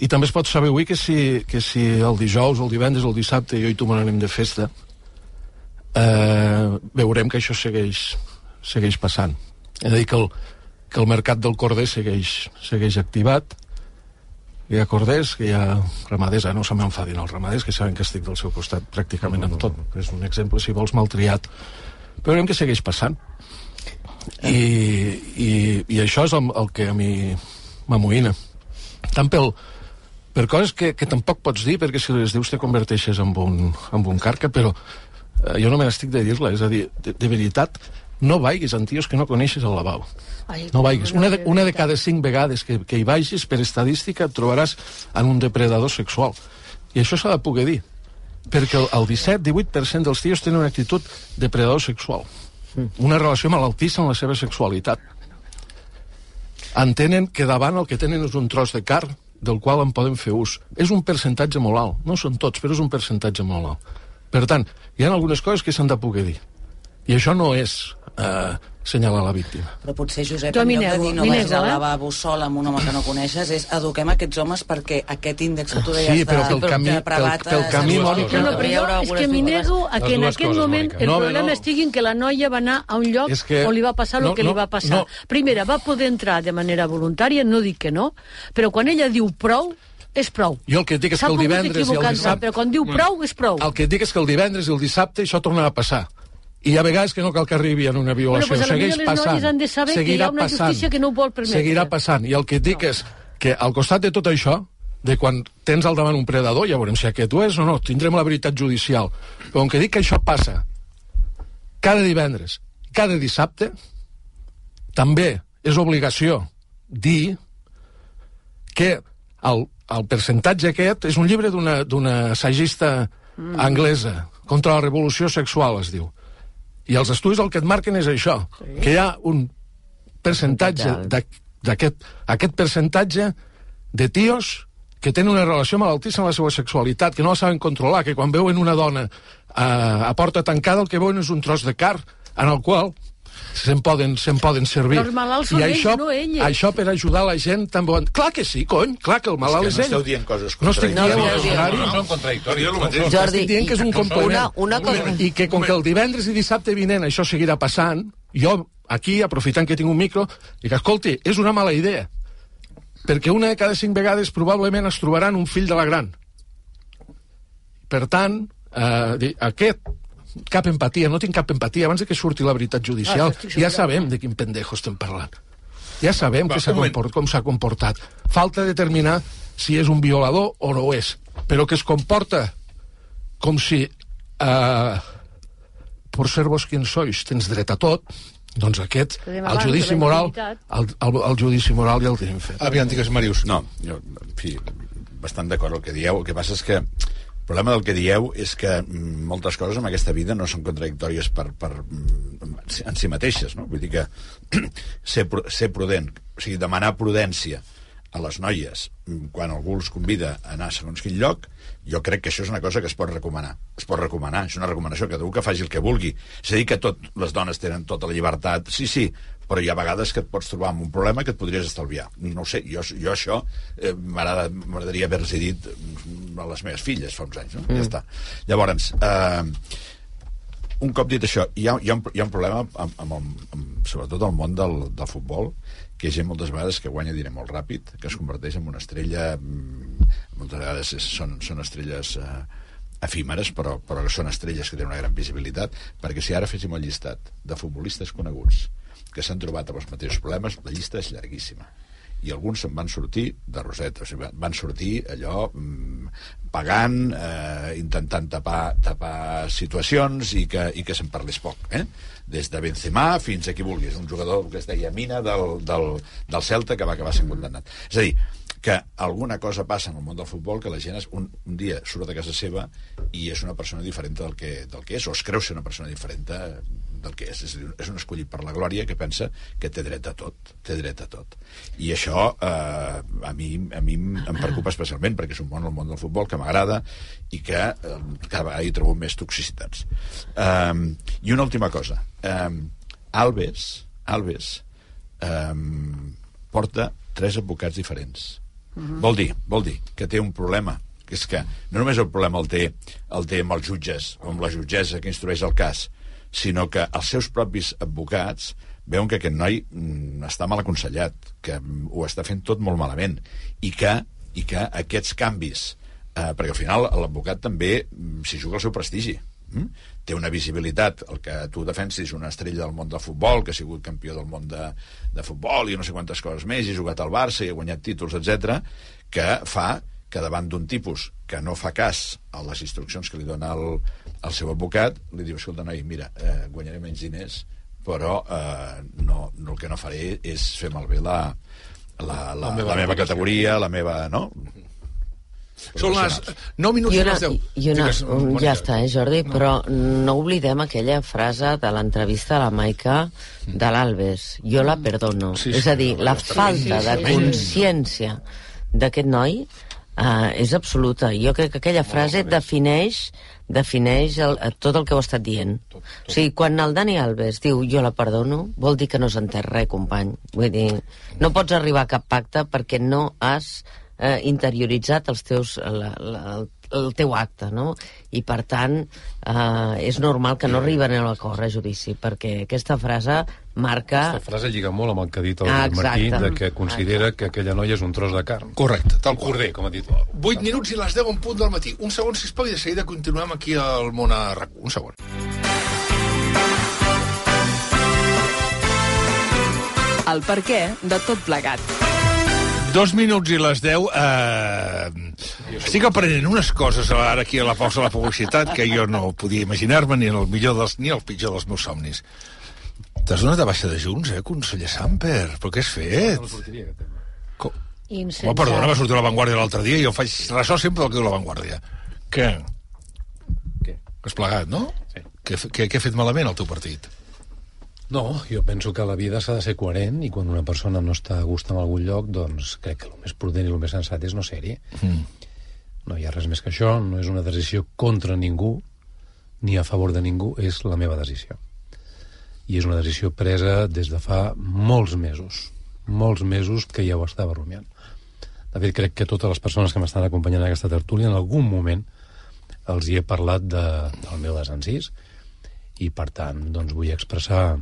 I també es pot saber avui que si, que si el dijous, el divendres, el dissabte, jo i tu me n'anem de festa, eh, veurem que això segueix, segueix passant. És a dir, que el, que el mercat del corder segueix, segueix activat, que hi ha corders, que hi ha ramaders, eh, no se m'enfadin els ramaders, que saben que estic del seu costat pràcticament en tot. És un exemple, si vols, maltriat. Però veurem que segueix passant. I, i, i això és el, el que a mi m'amoïna. Tant pel, per coses que, que tampoc pots dir, perquè si les dius te converteixes en un, en un carca, però eh, jo no me n'estic de dir-la. És a dir, de, de veritat, no vaiguis en tios que no coneixes al lavabo. Ai, No vaiguis. Una de, una de cada cinc vegades que, que hi vagis, per estadística, et trobaràs en un depredador sexual. I això s'ha de poder dir. Perquè el, el 17-18% dels tios tenen una actitud depredador sexual. Una relació malaltissa amb la seva sexualitat. Entenen que davant el que tenen és un tros de carn del qual en poden fer ús. És un percentatge molt alt. No són tots, però és un percentatge molt alt. Per tant, hi ha algunes coses que s'han de poder dir. I això no és eh, senyalar la víctima. Però potser, Josep, Jo en lloc de dir no vagis al eh? lavabo sol amb un home que no coneixes, és eduquem aquests homes perquè aquest índex que tu deies Sí, però de, pel camí- de pel- pel camí, Mònica, No, però jo és que m'hi nego a que en aquest coses, moment Mònica. el No, problema no. estigui en que la noia va anar a un lloc És que- on li va passar el no, que no, li va passar. no. Primera, va poder entrar de manera voluntària, no dic que no, però quan ella diu prou, és prou. Jo el que et dic és que el divendres i el dissabte... Però quan diu prou, és prou. El que et dic és que el divendres i el dissabte això tornarà a passar. I hi ha vegades que no cal que arribi en una violació. Bueno, pues a Segueix passant. han de saber que hi ha Seguirà una passant. que no ho vol permetre. Seguirà passant. I el que et dic és que al costat de tot això, de quan tens al davant un predador, ja veurem si aquest ho és o no, tindrem la veritat judicial. Però com que dic que això passa cada divendres, cada dissabte, també és obligació dir que el, el percentatge aquest és un llibre d'una d'una assagista mm. anglesa contra la revolució sexual, es diu. I els estudis el que et marquen és això, sí. que hi ha un percentatge d'aquest aquest percentatge de tios que tenen una relació malaltissa amb la seva sexualitat, que no la saben controlar, que quan veuen una dona a, a porta tancada el que veuen és un tros de car en el qual se'n poden, se'n poden servir. Però els malalts són I ells, això, no elles. Això per ajudar la gent també... ho en- Clar que sí, cony, clar que el malalt És és, que no ell. esteu dient coses No estic contradictòries. dient No, no. No és el mateix. Jordi, Estic dient que és un complement. Una, una cosa... I que com que el divendres i dissabte vinent això seguirà passant, jo aquí, aprofitant que tinc un micro, dic, escolti, és una mala idea, perquè una de cada cinc vegades probablement es trobaran un fill de la gran. Per tant, eh, aquest cap empatia, no tinc cap empatia abans de que surti la veritat judicial. Ah, ja sabem de quin pendejo estem parlant. Ja sabem Va, que s'ha comport, com s'ha comportat. Falta determinar si és un violador o no ho és, però que es comporta com si eh, por ser vos quien sois tens dret a tot, doncs aquest, el judici moral, el, el, el judici moral ja el tenim fet. Aviam, digues, Màrius. No, jo, en fi, bastant d'acord el que dieu. El que passa és que problema del que dieu és que mm, moltes coses en aquesta vida no són contradictòries per, per, mm, en si mateixes, no? Vull dir que ser, ser prudent, o sigui, demanar prudència a les noies mm, quan algú els convida a anar a segons quin lloc, jo crec que això és una cosa que es pot recomanar. Es pot recomanar, és una recomanació, que cadascú que faci el que vulgui. És a dir, que tot, les dones tenen tota la llibertat, sí, sí, però hi ha vegades que et pots trobar amb un problema que et podries estalviar. No sé, jo, jo això eh, m'agrada- m'agradaria haver-los dit a les meves filles fa uns anys, no? Mm. Ja està. Llavors, eh, un cop dit això, hi ha, hi ha, un, hi ha un problema amb, amb, el, amb sobretot el món del, del futbol, que hi ha gent moltes vegades que guanya diner molt ràpid, que es converteix en una estrella... mm, Moltes vegades és, són, són estrelles eh, efímeres, però, però són estrelles que tenen una gran visibilitat, perquè si ara féssim el llistat de futbolistes coneguts que s'han trobat amb els mateixos problemes, la llista és llarguíssima i alguns se'n van sortir de roseta, o sigui, van- sortir allò mm, pagant, eh, intentant tapar, tapar situacions i que, i que se'n parlés poc, eh? des de Benzema fins a qui vulguis, un jugador que es deia Mina del, del, del Celta que va acabar sent condemnat. És a dir, que alguna cosa passa en el món del futbol que la gent es, un, un dia surt de casa seva i és una persona diferent del que, del que és, o es creu ser una persona diferent del que és. És, dir, és un escollit per la glòria que pensa que té dret a tot, té dret a tot. I això eh, a, mi, a mi em preocupa especialment perquè és un món, el món del futbol, que m'agrada i que eh, cada vegada hi trobo més toxicitats. Eh, I una última cosa. Eh, Alves, Alves eh, porta tres advocats diferents. Vol dir, vol dir que té un problema que és que no només el problema el té, el té amb els jutges o amb la jutgessa que instrueix el cas, sinó que els seus propis advocats veuen que aquest noi mm, està mal aconsellat, que ho està fent tot molt malament, i que, i que aquests canvis, eh, perquè al final l'advocat també mm, s'hi juga el seu prestigi? Té una visibilitat, el que tu defensis una estrella del món del futbol, que ha sigut campió del món de, de futbol i no sé quantes coses més, i ha jugat al Barça i ha guanyat títols, etc, que fa que davant d'un tipus que no fa cas a les instruccions que li dona el, el seu advocat, li diu, escolta, noi, mira, eh, guanyaré menys diners, però eh, no, no, el que no faré és fer malbé la, la, la, la, meva, la meva categoria, la meva... No? Són les 9 minuts I i una, les 10. i una, Digues, Mònica. ja està, eh, Jordi, no. però no oblidem aquella frase de l'entrevista a la Maica de l'Albes. Jo la perdono. Sí, és sí, a dir, no, la sí, falta sí, de sí. consciència d'aquest noi uh, és absoluta. Jo crec que aquella frase defineix defineix el, tot el que heu estat dient. O sigui, quan el Dani Alves diu jo la perdono, vol dir que no s'ha entès res, company. Vull dir, no pots arribar a cap pacte perquè no has eh, interioritzat els teus, la, la, el, el teu acte, no? I, per tant, eh, és normal que no arriben a l'acord a judici, perquè aquesta frase marca... Aquesta frase lliga molt amb el que ha dit el Ah, Martí, exacte. de que considera que aquella noia és un tros de carn. Correcte, tal qual. corder, com ha dit. 8 minuts i les 10 en punt del matí. Un segon, sisplau, i de seguida continuem aquí al món a RAC. Un segon. El per què de tot plegat. Dos minuts i les 10. Eh, estic aprenent unes coses ara aquí a la pausa de la publicitat que jo no podia imaginar-me ni el millor dels, ni el pitjor dels meus somnis. T'has donat de baixa de Junts, eh, conseller Samper? Però què has fet? Com? Insensat. Home, perdona, va sortir a la Vanguardia l'altre dia i jo faig ressò sempre del que diu la Vanguardia. Què? Què? Has plegat, no? Sí. Què, què, què ha fet malament el teu partit? No, jo penso que la vida s'ha de ser coherent i quan una persona no està a gust en algun lloc, doncs crec que el més prudent i el més sensat és no ser-hi. Mm. No hi ha res més que això, no és una decisió contra ningú ni a favor de ningú, és la meva decisió. I és una decisió presa des de fa molts mesos, molts mesos que ja ho estava rumiant. De fet, crec que totes les persones que m'estan acompanyant en aquesta tertúlia en algun moment els hi he parlat de, del meu desencís i, per tant, doncs, vull expressar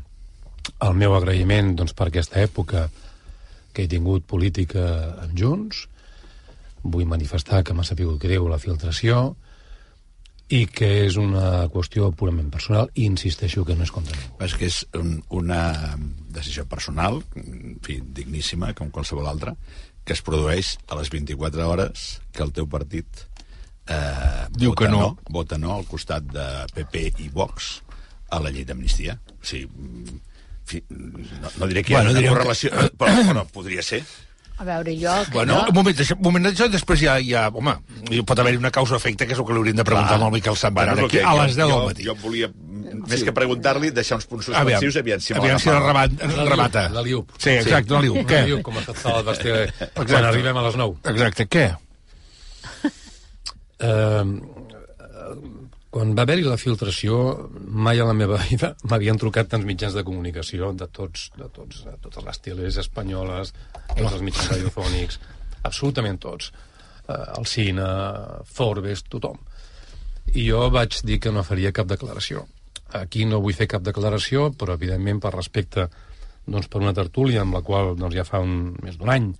el meu agraïment doncs, per aquesta època que he tingut política amb Junts. Vull manifestar que m'ha sabut greu la filtració. i que és una qüestió purament personal i insisteixo que no és contra ningú. És que és un, una decisió personal, en fi, digníssima, com qualsevol altra, que es produeix a les 24 hores que el teu partit eh, Diu vota que no. Vota no al costat de PP i Vox a la llei d'amnistia. O sigui, fi, no, no diré que hi ha Bueno, una correlació, però, però podria ser. A veure, jo... Bueno, jo... un moment, deixa, un moment d'això, després ja, ja home, hi pot haver una causa-efecte, que és el que li hauríem de preguntar Clar. al Miquel Bueno, aquí, que a les 10 del matí. Jo volia, més que preguntar-li, deixar uns punts suspensius, aviam si aviam si la rebat, remata. La liup. Sí, exacte, la liup. La Què? liup, com a al vestir quan arribem a les 9. Exacte, què? Eh, quan va haver-hi la filtració, mai a la meva vida m'havien trucat tants mitjans de comunicació de tots, de tots, de totes les teles espanyoles, tots els mitjans radiofònics, absolutament tots. Eh, el cine, Forbes, tothom. I jo vaig dir que no faria cap declaració. Aquí no vull fer cap declaració, però evidentment per respecte doncs, per una tertúlia amb la qual doncs, ja fa un, més d'un any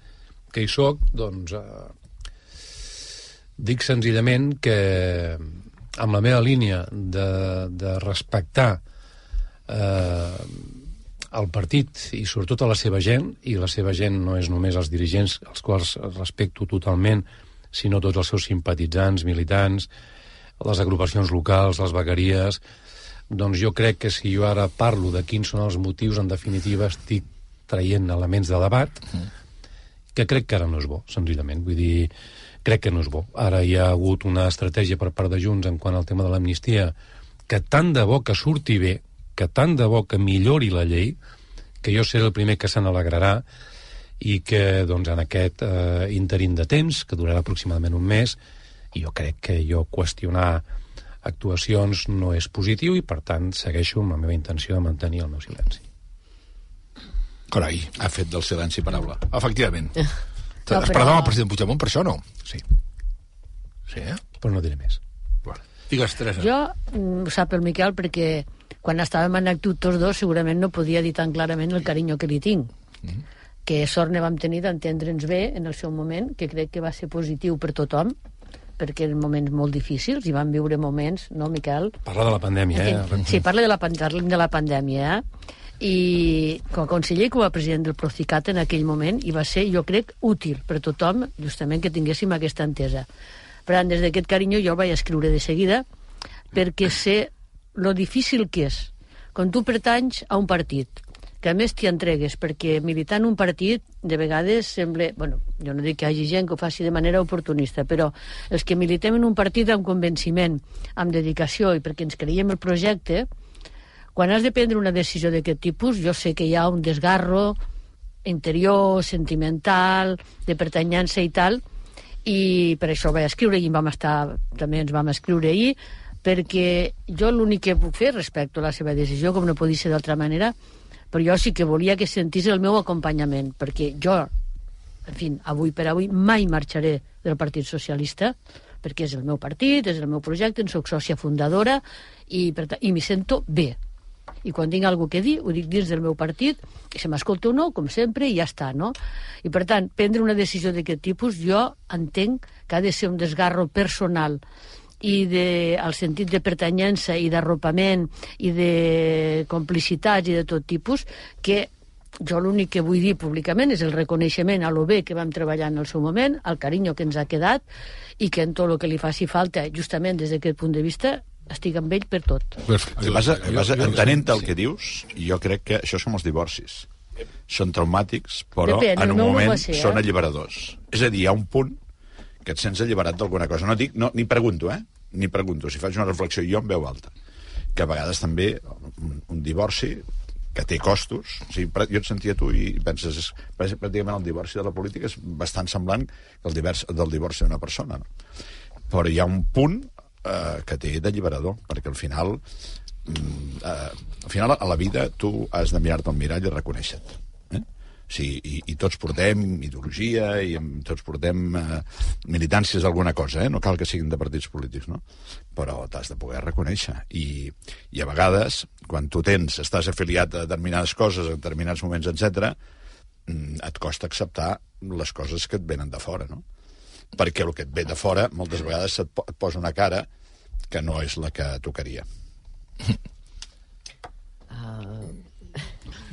que hi soc, doncs eh, dic senzillament que amb la meva línia de, de respectar eh, el partit i sobretot a la seva gent, i la seva gent no és només els dirigents, els quals respecto totalment, sinó tots els seus simpatitzants, militants, les agrupacions locals, les vegueries, doncs jo crec que si jo ara parlo de quins són els motius, en definitiva estic traient elements de debat, que crec que ara no és bo, senzillament. Vull dir, crec que no és bo. Ara hi ha hagut una estratègia per part de Junts en quant al tema de l'amnistia que tant de bo que surti bé, que tant de bo que millori la llei, que jo seré el primer que se n'alegrarà i que doncs, en aquest eh, interim de temps, que durarà aproximadament un mes, jo crec que jo qüestionar actuacions no és positiu i, per tant, segueixo amb la meva intenció de mantenir el meu silenci. Carai. Ha fet del silenci paraula. Efectivament. No, però- Esperàvem el president Puigdemont per això, no? Sí. Sí, eh? Però no diré més. Bueno. Digues, Teresa. Jo mm, ho sap el Miquel perquè quan estàvem en actiu tots dos segurament no podia dir tan clarament el carinyo que li tinc. Mm. Que sort ne vam tenir d'entendre'ns bé en el seu moment, que crec que va ser positiu per tothom, perquè eren moments molt difícils i vam viure moments, no, Miquel? Parla de la pandèmia, eh? Sí, parla de la, parlem de la pandèmia, eh? I com a conseller com a president del Procicat en aquell moment, i va ser, jo crec, útil per tothom, justament que tinguéssim aquesta entesa. Per tant, des d'aquest carinyo jo el vaig escriure de seguida, perquè sé lo difícil que és. Quan tu pertanys a un partit, que a més t'hi entregues, perquè militant un partit de vegades sembla... Bueno, jo no dic que hi hagi gent que ho faci de manera oportunista, però els que militem en un partit amb convenciment, amb dedicació i perquè ens creiem el projecte, quan has de prendre una decisió d'aquest tipus, jo sé que hi ha un desgarro interior, sentimental, de pertanyança i tal, i per això vaig escriure i vam estar, també ens vam escriure ahir, perquè jo l'únic que puc fer respecte a la seva decisió, com no podia ser d'altra manera, però jo sí que volia que sentís el meu acompanyament, perquè jo, en fi, avui per avui, mai marxaré del Partit Socialista, perquè és el meu partit, és el meu projecte, en soc sòcia fundadora, i, i m'hi sento bé. I quan tinc alguna que dir, ho dic dins del meu partit, que se m'escolta o no, com sempre, i ja està, no? I, per tant, prendre una decisió d'aquest tipus, jo entenc que ha de ser un desgarro personal i de, al sentit de pertanyença i d'arropament i de complicitats i de tot tipus, que jo l'únic que vull dir públicament és el reconeixement a lo bé que vam treballar en el seu moment, al carinyo que ens ha quedat i que en tot el que li faci falta, justament des d'aquest punt de vista, estic amb ell per tot. El que passa, el que passa entenent el que dius, jo crec que això són els divorcis. Són traumàtics, però Depèn, en un no moment ser, eh? són alliberadors. És a dir, hi ha un punt que et sents alliberat d'alguna cosa. No dic, no, ni pregunto, eh? Ni pregunto. Si faig una reflexió jo en veu alta. Que a vegades també un, un divorci que té costos. O sigui, jo et sentia tu i penses, és, pràcticament el divorci de la política és bastant semblant que el divers, del divorci d'una persona. No? Però hi ha un punt eh, que té d'alliberador, perquè al final mm, eh, al final a la vida tu has de mirar-te al mirall i reconèixer-te. Eh? Sí, i, i tots portem ideologia i tots portem eh, militàncies d'alguna cosa, eh? no cal que siguin de partits polítics, no? però t'has de poder reconèixer. I, I a vegades, quan tu tens, estàs afiliat a determinades coses, a determinats moments, etc, et costa acceptar les coses que et venen de fora, no? Perquè el que et ve de fora moltes vegades et, po et posa una cara que no és la que tocaria.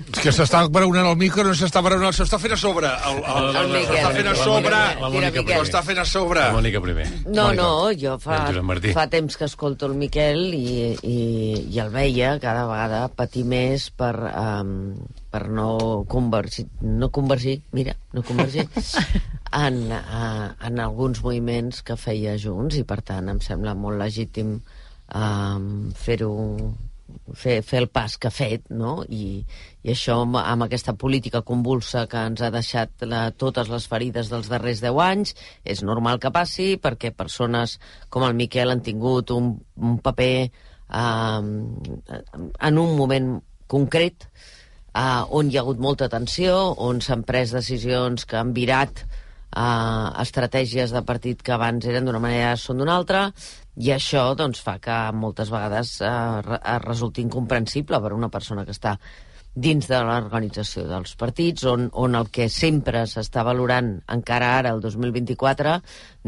És que s'està baronant el micro, no s'està baronant, s'ho està fent a sobre. El, el, El està fent a sobre. La Mònica Miquel. primer. S'ho està fent a sobre. La Mònica primer. No, Mònica. no, jo fa, El fa temps que escolto el Miquel i, i, i el veia cada vegada patir més per, um, per no convergir, no convergir, mira, no convergir, en, uh, en alguns moviments que feia junts i per tant em sembla molt legítim um, fer-ho fer, fer el pas que ha fet, no? I, i això amb, amb aquesta política convulsa que ens ha deixat la, totes les ferides dels darrers 10 anys, és normal que passi perquè persones com el Miquel han tingut un, un paper eh, en un moment concret eh, on hi ha hagut molta tensió, on s'han pres decisions que han virat eh, estratègies de partit que abans eren d'una manera són d'una altra, i això doncs, fa que moltes vegades eh, eh, resulti incomprensible per una persona que està dins de l'organització dels partits, on, on el que sempre s'està valorant, encara ara, el 2024,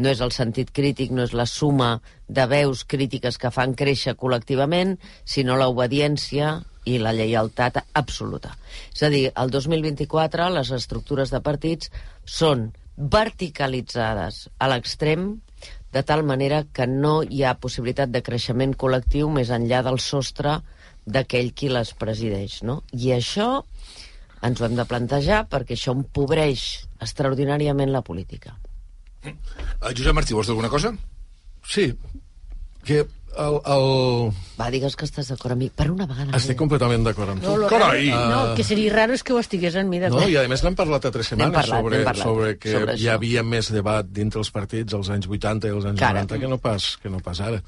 no és el sentit crític, no és la suma de veus crítiques que fan créixer col·lectivament, sinó l'obediència i la lleialtat absoluta. És a dir, el 2024 les estructures de partits són verticalitzades a l'extrem de tal manera que no hi ha possibilitat de creixement col·lectiu més enllà del sostre d'aquell qui les presideix, no? I això ens ho hem de plantejar perquè això empobreix extraordinàriament la política. Uh, Josep Martí, vols dir alguna cosa? Sí, que el, el... Va, digues que estàs d'acord amb mi. Per una vegada. Estic completament d'acord amb tu. No, lo Carai! raro, no, que seria raro és que ho estigués en mi No, d'acord. i a més n'hem parlat a tres setmanes parlat, sobre, parlat sobre que sobre hi havia més debat dintre els partits als anys 80 i als anys Que ara. 90 que no pas, que no pas ara.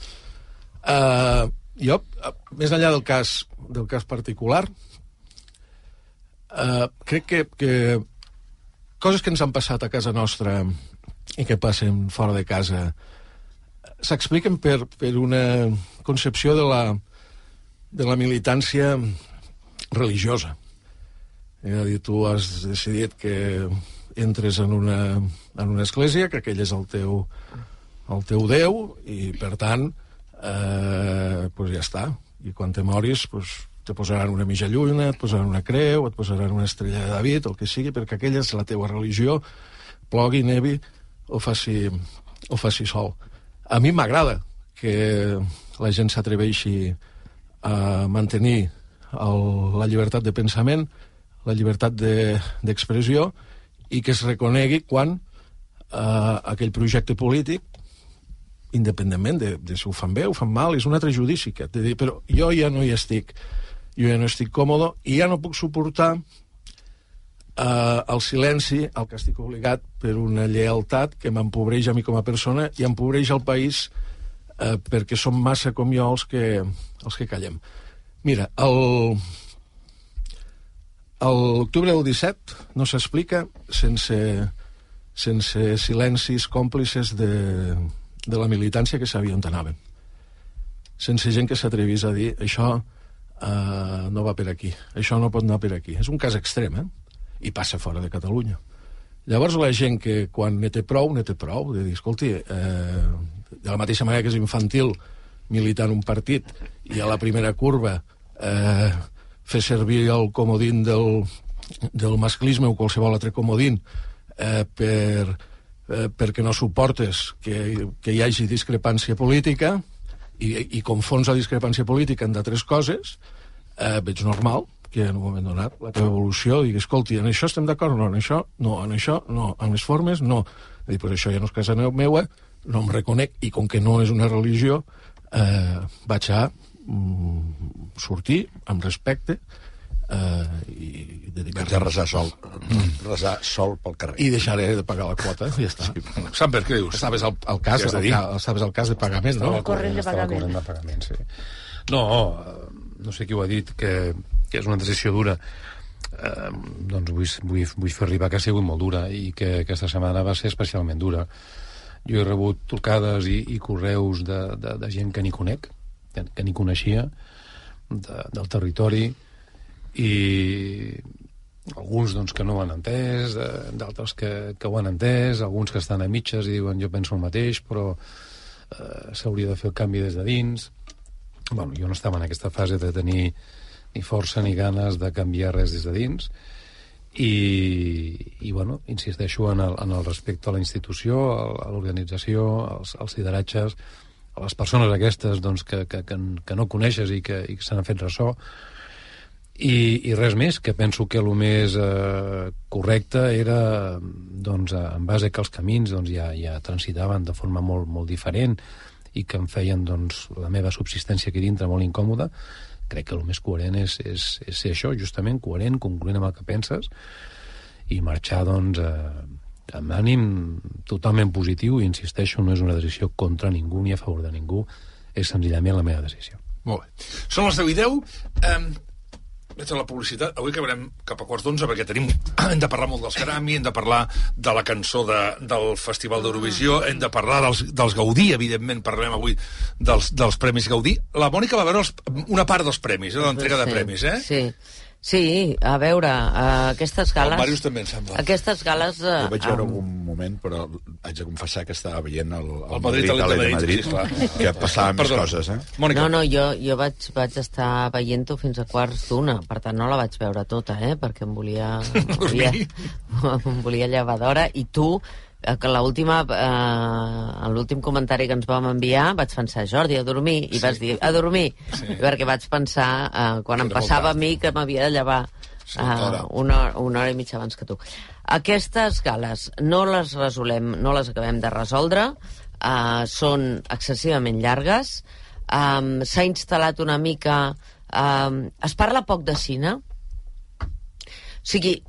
Uh, jo, uh, més enllà del cas, del cas particular, uh, crec que, que coses que ens han passat a casa nostra i que passen fora de casa s'expliquen per, per una concepció de la, de la militància religiosa. És a dir, tu has decidit que entres en una, en una església, que aquell és el teu, el teu Déu, i per tant, eh, pues ja està. I quan te moris, pues, te posaran una mitja lluna, et posaran una creu, et posaran una estrella de David, el que sigui, perquè aquella és la teua religió, plogui, nevi o faci, o faci sol. A mi m'agrada que la gent s'atreveixi a mantenir el, la llibertat de pensament, la llibertat de- d'expressió i que es reconegui quan eh, aquell projecte polític independentment de, de si ho fan bé o fan mal, és un altre judici que de dir, però jo ja no hi estic. Jo ja no estic còmode i ja no puc suportar eh, el silenci al que estic obligat per una lleialtat que m'empobreix a mi com a persona i empobreix el país eh, perquè som massa com jo els que, els que callem. Mira, el, l'octubre del 17 no s'explica sense, sense silencis còmplices de, de la militància que sabia on anaven. Sense gent que s'atrevís a dir això eh, no va per aquí, això no pot anar per aquí. És un cas extrem, eh? I passa fora de Catalunya. Llavors la gent que quan ne té prou, ne té prou, de dir, escolti, eh, de la mateixa manera que és infantil militar en un partit i a la primera curva eh, fer servir el comodín del, del masclisme o qualsevol altre comodín eh, per, eh, perquè no suportes que, que hi hagi discrepància política i, i confons la discrepància política en d'altres coses, eh, veig normal que en un moment donat la teva evolució digui, escolti, en això estem d'acord, no, en això, no, en això, no, en les formes, no. Dic, pues això ja no és casa meua, no em reconec, i com que no és una religió, eh, vaig a mm, sortir amb respecte eh, i dedicar Vaig a resar sol, resar sol pel carrer. i deixaré de pagar la quota, i ja està. Sí. Samper, què dius? Estaves al, al cas, dir? ca- estaves al cas de pagament, no? El corrent de Estava pagament. corrent de pagament, sí. No, no sé qui ho ha dit, que, que és una decisió dura. Eh, doncs vull, vull, vull fer arribar que ha sigut molt dura i que aquesta setmana va ser especialment dura. Jo he rebut trucades i, i correus de, de, de gent que ni conec, que, que ni coneixia, de, del territori, i alguns doncs, que no ho han entès, eh, d'altres que, que ho han entès, alguns que estan a mitges i diuen jo penso el mateix, però eh, s'hauria de fer el canvi des de dins. Bueno, jo no estava en aquesta fase de tenir ni força ni ganes de canviar res des de dins. I, i bueno, insisteixo en el, en el respecte a la institució, a l'organització, als, als lideratges, a les persones aquestes doncs, que, que, que, que no coneixes i que, i que se n'han fet ressò, i, i res més, que penso que el més eh, correcte era doncs, en base que els camins doncs, ja, ja transitaven de forma molt, molt diferent i que em feien doncs, la meva subsistència aquí dintre molt incòmoda, crec que el més coherent és, és, és ser això, justament coherent, concloent amb el que penses i marxar doncs eh, amb ànim totalment positiu i insisteixo, no és una decisió contra ningú ni a favor de ningú, és senzillament la meva decisió. Molt bé. Són les 10 i 10. Um, veig a la publicitat. Avui acabarem cap a quarts d'onze perquè tenim, hem de parlar molt dels Grammy, hem de parlar de la cançó de, del Festival d'Eurovisió, hem de parlar dels, dels Gaudí, evidentment, parlem avui dels, dels Premis Gaudí. La Mònica va veure els, una part dels premis, eh, l'entrega de premis, eh? Sí. Sí, a veure, uh, aquestes gales... El Màrius també, em sembla. Aquestes gales... Uh, Jo vaig veure algun moment, però haig de confessar que estava veient el, el, El Madrid, Madrid, el Madrid, de Madrid, Madrid, sí, clar. que passaven més coses, eh? Mònica. No, no, jo, jo vaig, vaig estar veient-ho fins a quarts d'una, per tant no la vaig veure tota, eh, perquè em volia... Em volia, em volia llevar d'hora, i tu, que l'última, eh, en l'últim comentari que ens vam enviar, vaig pensar, Jordi, a dormir, i vas dir, a dormir, Sí. perquè vaig pensar, eh, quan Que em passava a mi, que m'havia de llevar Sí, eh, hora. una, una hora i mitja abans que tu. Aquestes gales no les resolem, no les acabem de resoldre, uh, són excessivament llargues, um, s'ha instal·lat una mica... Um, es parla poc de cine? O sigui,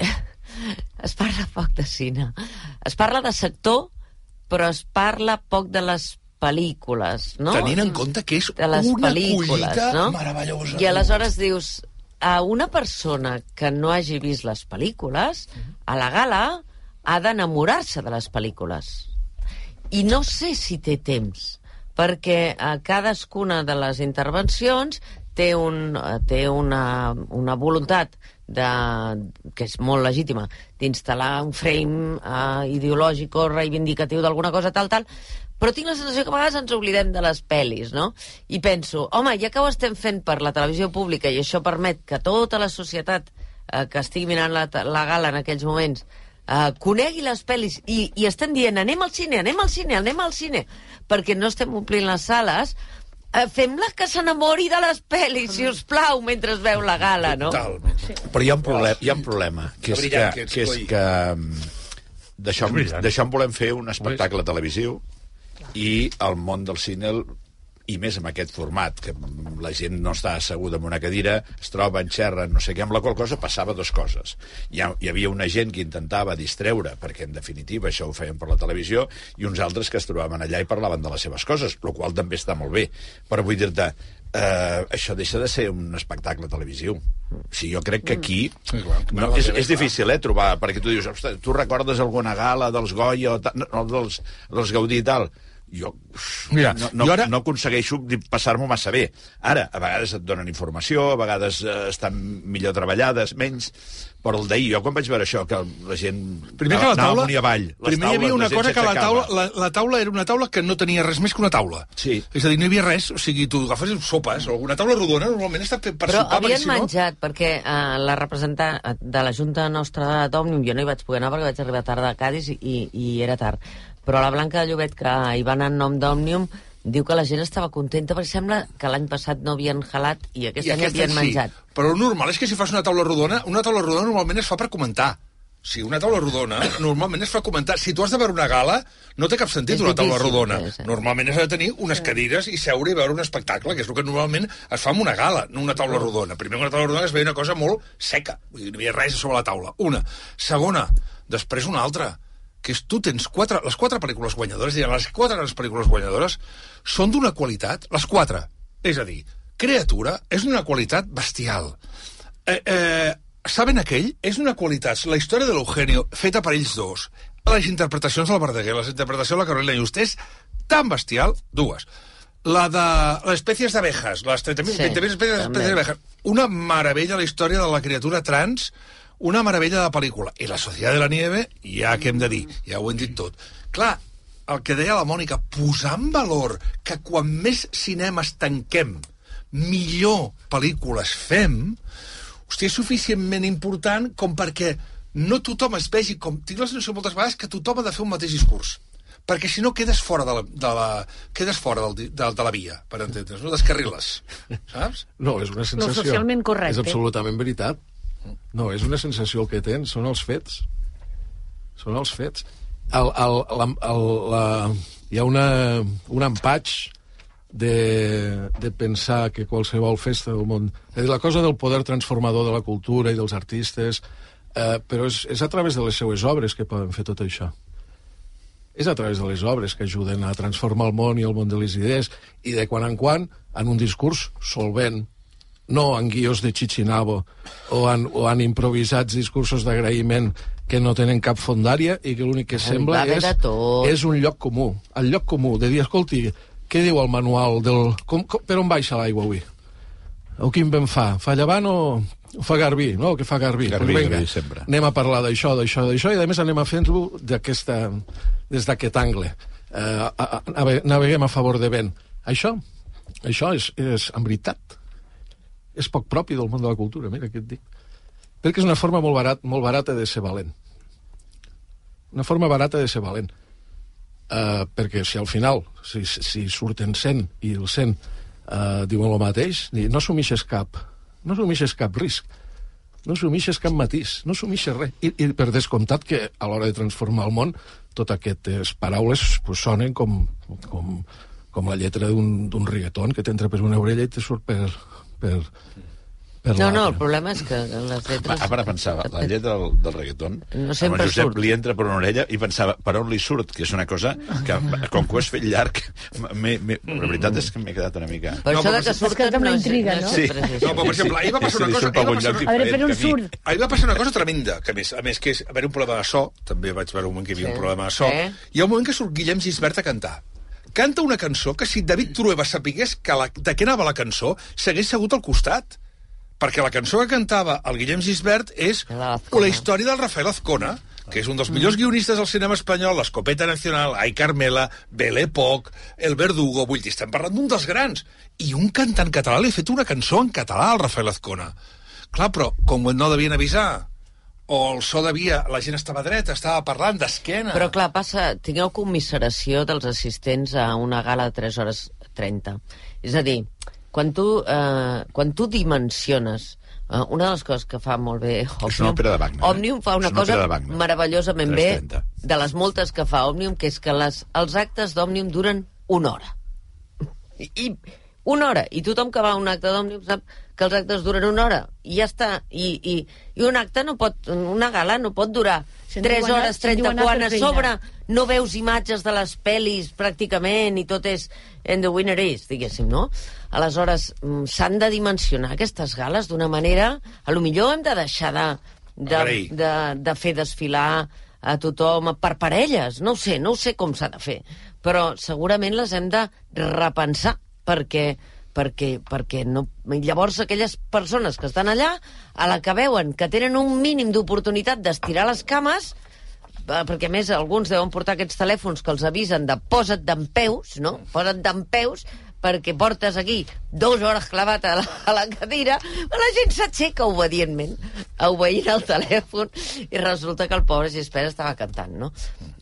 es parla poc de cine. Es parla de sector, però es parla poc de les pel·lícules, no? Tenint en compte que és de les una collita no? meravellosa. I aleshores dius, a una persona que no hagi vist les pel·lícules, a la gala ha d'enamorar-se de les pel·lícules. I no sé si té temps, perquè a cadascuna de les intervencions té, un, eh, té una, una voluntat de, que és molt legítima d'instal·lar un frame uh, ideològic o reivindicatiu d'alguna cosa tal, tal, però tinc la sensació que a vegades ens oblidem de les pel·lis, no? I penso, home, ja que ho estem fent per la televisió pública i això permet que tota la societat eh, que estigui mirant la, la gala en aquells moments eh, conegui les pel·lis i, i estem dient anem al cine, anem al cine, anem al cine, perquè no estem omplint les sales, eh, fem-la que s'enamori de les pel·lis, si us plau, mentre es veu la gala, no? Però hi ha un problema, hi ha un problema que és que, que és que mm, d'això en volem fer un espectacle televisiu i el món del cine i més amb aquest format, que la gent no està asseguda en una cadira, es troben, xerren, no sé què, amb la qual cosa passava dues coses. Hi, ha, hi havia una gent que intentava distreure, perquè en definitiva això ho feien per la televisió, i uns altres que es trobaven allà i parlaven de les seves coses, el qual també està molt bé. Però vull dir-te, eh, això deixa de ser un espectacle televisiu. O sigui, jo crec que aquí... No, és, és difícil, eh, trobar, perquè tu dius, ostres, tu recordes alguna gala dels Goya o tal, no, dels, dels Gaudí i tal? Jo, Mira, no, no, jo ara- no aconsegueixo passar-m'ho massa bé. Ara, a vegades et donen informació, a vegades eh, estan millor treballades, menys, però el d'ahir, jo quan vaig veure això, que la gent Primer que la anava taula... amunt i avall, les primer hi havia taules, una cosa que la taula, la, la taula era una taula que no tenia res més que una taula. Sí. És a dir, no hi havia res, o sigui, tu agafes sopes, o una taula rodona normalment està per Però sopar, havien perquè si no... menjat, perquè uh, la representant de la Junta Nostra d'Òmnium, jo no hi vaig poder anar perquè vaig arribar tard a Cádiz i, i era tard. Però la Blanca de Llobet, que hi va anar en nom d'Òmnium, diu que la gent estava contenta perquè sembla que l'any passat no havien jalat i aquest any aquest havien any menjat. Però el normal és que si fas una taula rodona, una taula rodona normalment es fa per comentar. Si una taula rodona normalment es fa comentar. Si tu has de veure una gala, no té cap sentit És una taula rodona. sí, sí. Normalment has de tenir unes cadires i seure i veure un espectacle, que és el que normalment es fa en una gala, no una taula rodona. Primer, una taula rodona es veia una cosa molt seca. Vull dir, no hi havia res sobre la taula. Una. Segona, després una altra que és tu tens quatre, les quatre pel·lícules guanyadores, diguem, les quatre grans pel·lícules guanyadores són d'una qualitat, les quatre. És a dir, Creatura és d'una qualitat bestial. Eh, eh, Saben aquell és d'una qualitat. La història de l'Eugenio, feta per ells dos. Les interpretacions del Verdaguer, les interpretacions de la Carolina Just, és tan bestial, dues. La de les espècies d'abejas, les 30.000 Sí, 20.000 espècies d'abejas. Una meravella la història de la criatura trans, una meravella de pel·lícula. I la Societat de la Nieve, ja què hem de dir, ja ho hem dit tot. Clar, el que deia la Mònica, posar en valor que quan més cinemes tanquem, millor pel·lícules fem, hòstia, és suficientment important com perquè no tothom es vegi com... Tinc la sensació moltes vegades que tothom ha de fer un mateix discurs perquè si no quedes fora de la, de la, quedes fora del, de, de la via, per entendre's, no? Descarriles, saps? No, és una sensació. socialment correcte. És absolutament veritat. No, és una sensació el que tens, són els fets. Són els fets. El, el, la, el, la, hi ha una, un empatx de, de pensar que qualsevol festa del món... És la cosa del poder transformador de la cultura i dels artistes, eh, però és, és a través de les seues obres que poden fer tot això és a través de les obres que ajuden a transformar el món i el món de les idees i de quan en quan en un discurs solvent no en guions de Chichinabo o en, o en improvisats discursos d'agraïment que no tenen cap fondària i que l'únic que Ai, sembla és, és un lloc comú. El lloc comú de dir, escolti, què diu el manual del... Com, com, per on baixa l'aigua avui? O quin vent fa? Fa llevant o, o fa garbí? No, que fa garbí. Garbí, Pues vinga, garbí, sempre. Anem a parlar d'això, d'això, d'això, i a més anem a fer-ho d'aquesta des d'aquest angle. Eh, a, a, nave- naveguem a favor de vent. Això, això és, és, en veritat, és poc propi del món de la cultura, mira què et dic. Perquè és una forma molt, barat, molt barata de ser valent. Una forma barata de ser valent. Uh, perquè si al final, si, si surten 100 i el 100 uh, diuen el mateix, no assumixes cap, no assumixes cap risc, no assumixes cap matís, no assumixes res. I, I per descomptat que a l'hora de transformar el món, totes aquestes paraules pues, sonen com, com, com la lletra d'un reggaeton que t'entra per una orella i te surt per, per, per No, no, el problema és que les lletres... Ara pensava, la lletra del, del reggaeton, No amb sempre el Josep surt. li entra per una orella i pensava, per on li surt? Que és una cosa que, com que ho has fet llarg, m'he- m'he- la veritat és que m'he quedat una mica... Per això de que Es queda amb la intriga, no? Sí. No, però, per exemple, ahir va passar una cosa... surt ahir va passar una- A veure, per on que surt? Ahir va passar una cosa tremenda, que a més, a més que és haver un problema de so, també vaig veure un moment que hi havia Sí. un problema de so, Sí. hi ha un moment que surt Guillem Gisbert a cantar. Canta una cançó que si David Trueba sapigués que la, de què anava la cançó, s'hagués segut al costat. Perquè la cançó que cantava el Guillem Gisbert és La la història del Rafael Azcona, que és un dels millors guionistes del cinema espanyol, l'Escopeta Nacional, Ai Carmela, Belé Poc, El Verdugo, vull dir, estem parlant d'un dels grans. I un cantant català li ha fet una cançó en català al Rafael Azcona. Clar, però com no devien avisar, o el so devia... La gent estava dreta, estava parlant d'esquena. Però clar, passa, tingueu commiseració dels assistents a una gala de 3 hores 30. És a dir, quan tu, eh, quan tu dimensiones eh, una de les coses que fa molt bé Òmnium, És una òpera de Wagner, eh? Òmnium fa una, És una cosa de meravellosament bé 3:30. de les moltes que fa Òmnium, que és que les, els actes d'Òmnium duren una hora. I una hora. I tothom que va a un acte d'Òmnium sap que els actes duren una hora. I ja està. I, i, i un acte no pot... Una gala no pot durar Si en 3 diu anar- hores si en diu 30 anar quan a feina. sobre no veus imatges de les pel·lis pràcticament i tot és and the winner is, diguéssim, no? Aleshores, mm, s'han de dimensionar aquestes gales d'una manera... A lo millor hem de deixar de, de, de, de fer desfilar a tothom per parelles, no ho sé, no ho sé com s'ha de fer, però segurament les hem de repensar perquè perquè, perquè no... llavors aquelles persones que estan allà, a la que veuen que tenen un mínim d'oportunitat d'estirar les cames, eh, perquè a més alguns deuen portar aquests telèfons que els avisen de posa't d'en peus, no? Posa't d'en peus, perquè portes aquí dues hores clavat a la, a la cadira, la gent s'aixeca obedientment, obeint el telèfon, i resulta que el pobre Gispert estava cantant, no?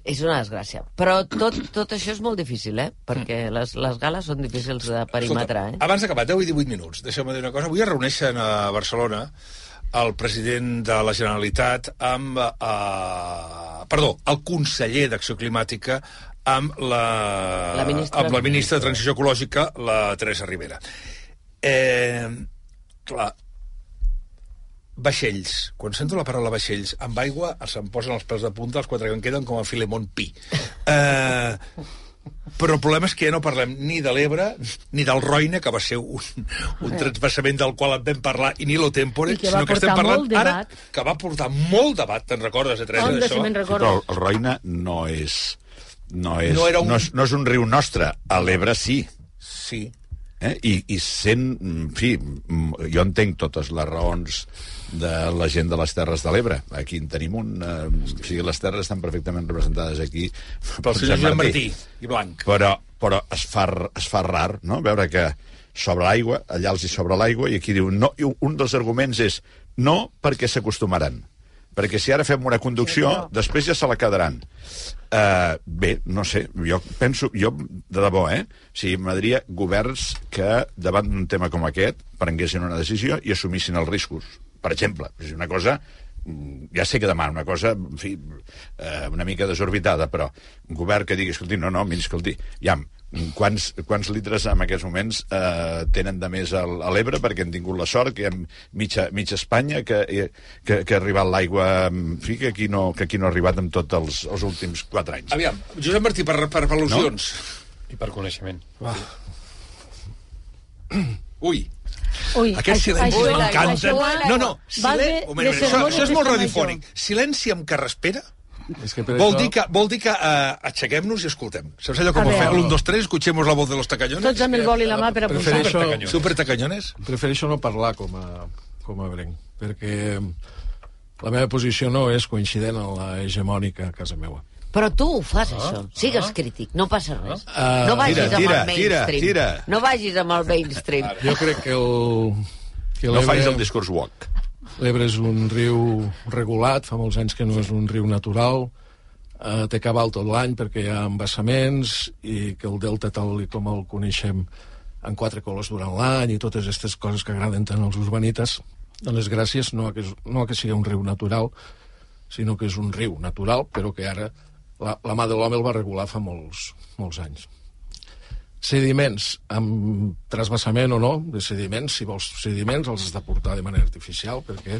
És una desgràcia. Però tot, tot això és molt difícil, eh? Perquè les, les gales són difícils de perimetrar, eh? Abans d'acabar, 10 i 18 minuts, deixeu-me dir una cosa. Avui es reuneixen a Barcelona el president de la Generalitat amb... Eh, perdó, el conseller d'Acció Climàtica amb la, La ministra. amb la ministra de Transició Ecològica, la Teresa Rivera. Eh, clar, vaixells. Quan sento la paraula vaixells, amb aigua se'm posen els pèls de punta, els quatre que em queden com a Filemón Pi. Eh, però el problema és que ja no parlem ni de l'Ebre, ni del Roine, que va ser un, un transvasament del qual en vam parlar, i ni lo tempore, sinó que estem parlant ara, debat. que va portar molt debat, te'n recordes, eh, Teresa, d'això? Sí, recordo. però el Roine no és... No és, No no, era un- no, és, no és un riu nostre. A l'Ebre sí. Sí. Eh? I, I sent, en fi, jo entenc totes les raons de la gent de les Terres de l'Ebre. Aquí en tenim un... Eh, o sigui, les terres estan perfectament representades aquí Pel senyor Joan Martí i Blanc. Però, però es, fa, es fa rar, no?, veure que sobre l'aigua, allà els hi sobre l'aigua, i aquí diu, no, i un dels arguments és no perquè s'acostumaran. Perquè si ara fem una conducció, després ja se la quedaran. Uh, bé, no sé, jo penso, jo, de debò, eh? O sigui, m'agradaria governs que, davant d'un tema com aquest, prenguessin una decisió i assumissin els riscos. Per exemple, és una cosa mm, ja sé que demana una cosa, en fi, eh, una mica desorbitada, però un govern que digui, escolti, no, no, miri, escolti, ja, quants, quants litres en aquests moments eh, tenen de més al, a l'Ebre perquè han tingut la sort que hem mitja, mitja Espanya que, eh, que, que ha arribat l'aigua en fi, que aquí, no, que aquí no ha arribat en tots els, els últims quatre anys. Aviam, Josep Martí, per, per, per al·lusions. I per coneixement. Va. Ui, Ui, Aquest silenci m'encanta. No, no, silen... moment, de això, això és molt radiofònic. Silenci amb carraspera És que per vol això... dir que, vol dir que uh, aixequem-nos i escoltem. Saps allò com ho fer? L'1, 2, 3, escuchemos la voz de los tacañones? Tots amb el bol i la mà per apuntar. Prefereixo, Super tacañones? prefereixo no parlar com a, com a brenc, perquè la meva posició no és coincident amb la hegemònica a casa meva. Però tu ho fas, això. Sigues crític, no passa res. Ah, no vagis tira, amb tira, el tira, mainstream. tira. No vagis amb el mainstream. Jo crec que el... Que No facis el discurs woke. l'Ebre és un riu regulat, fa molts anys que no és un riu natural, eh, té cabal tot l'any perquè hi ha embassaments i que el delta tal com el coneixem en quatre colors durant l'any i totes aquestes coses que agraden tant als urbanites, dones gràcies no a que, no a que sigui un riu natural, sinó que és un riu natural, però que ara la, la mà de l'home el va regular fa molts, molts anys. Sediments, amb trasbassament o no, de sediments, si vols sediments els has de portar de manera artificial perquè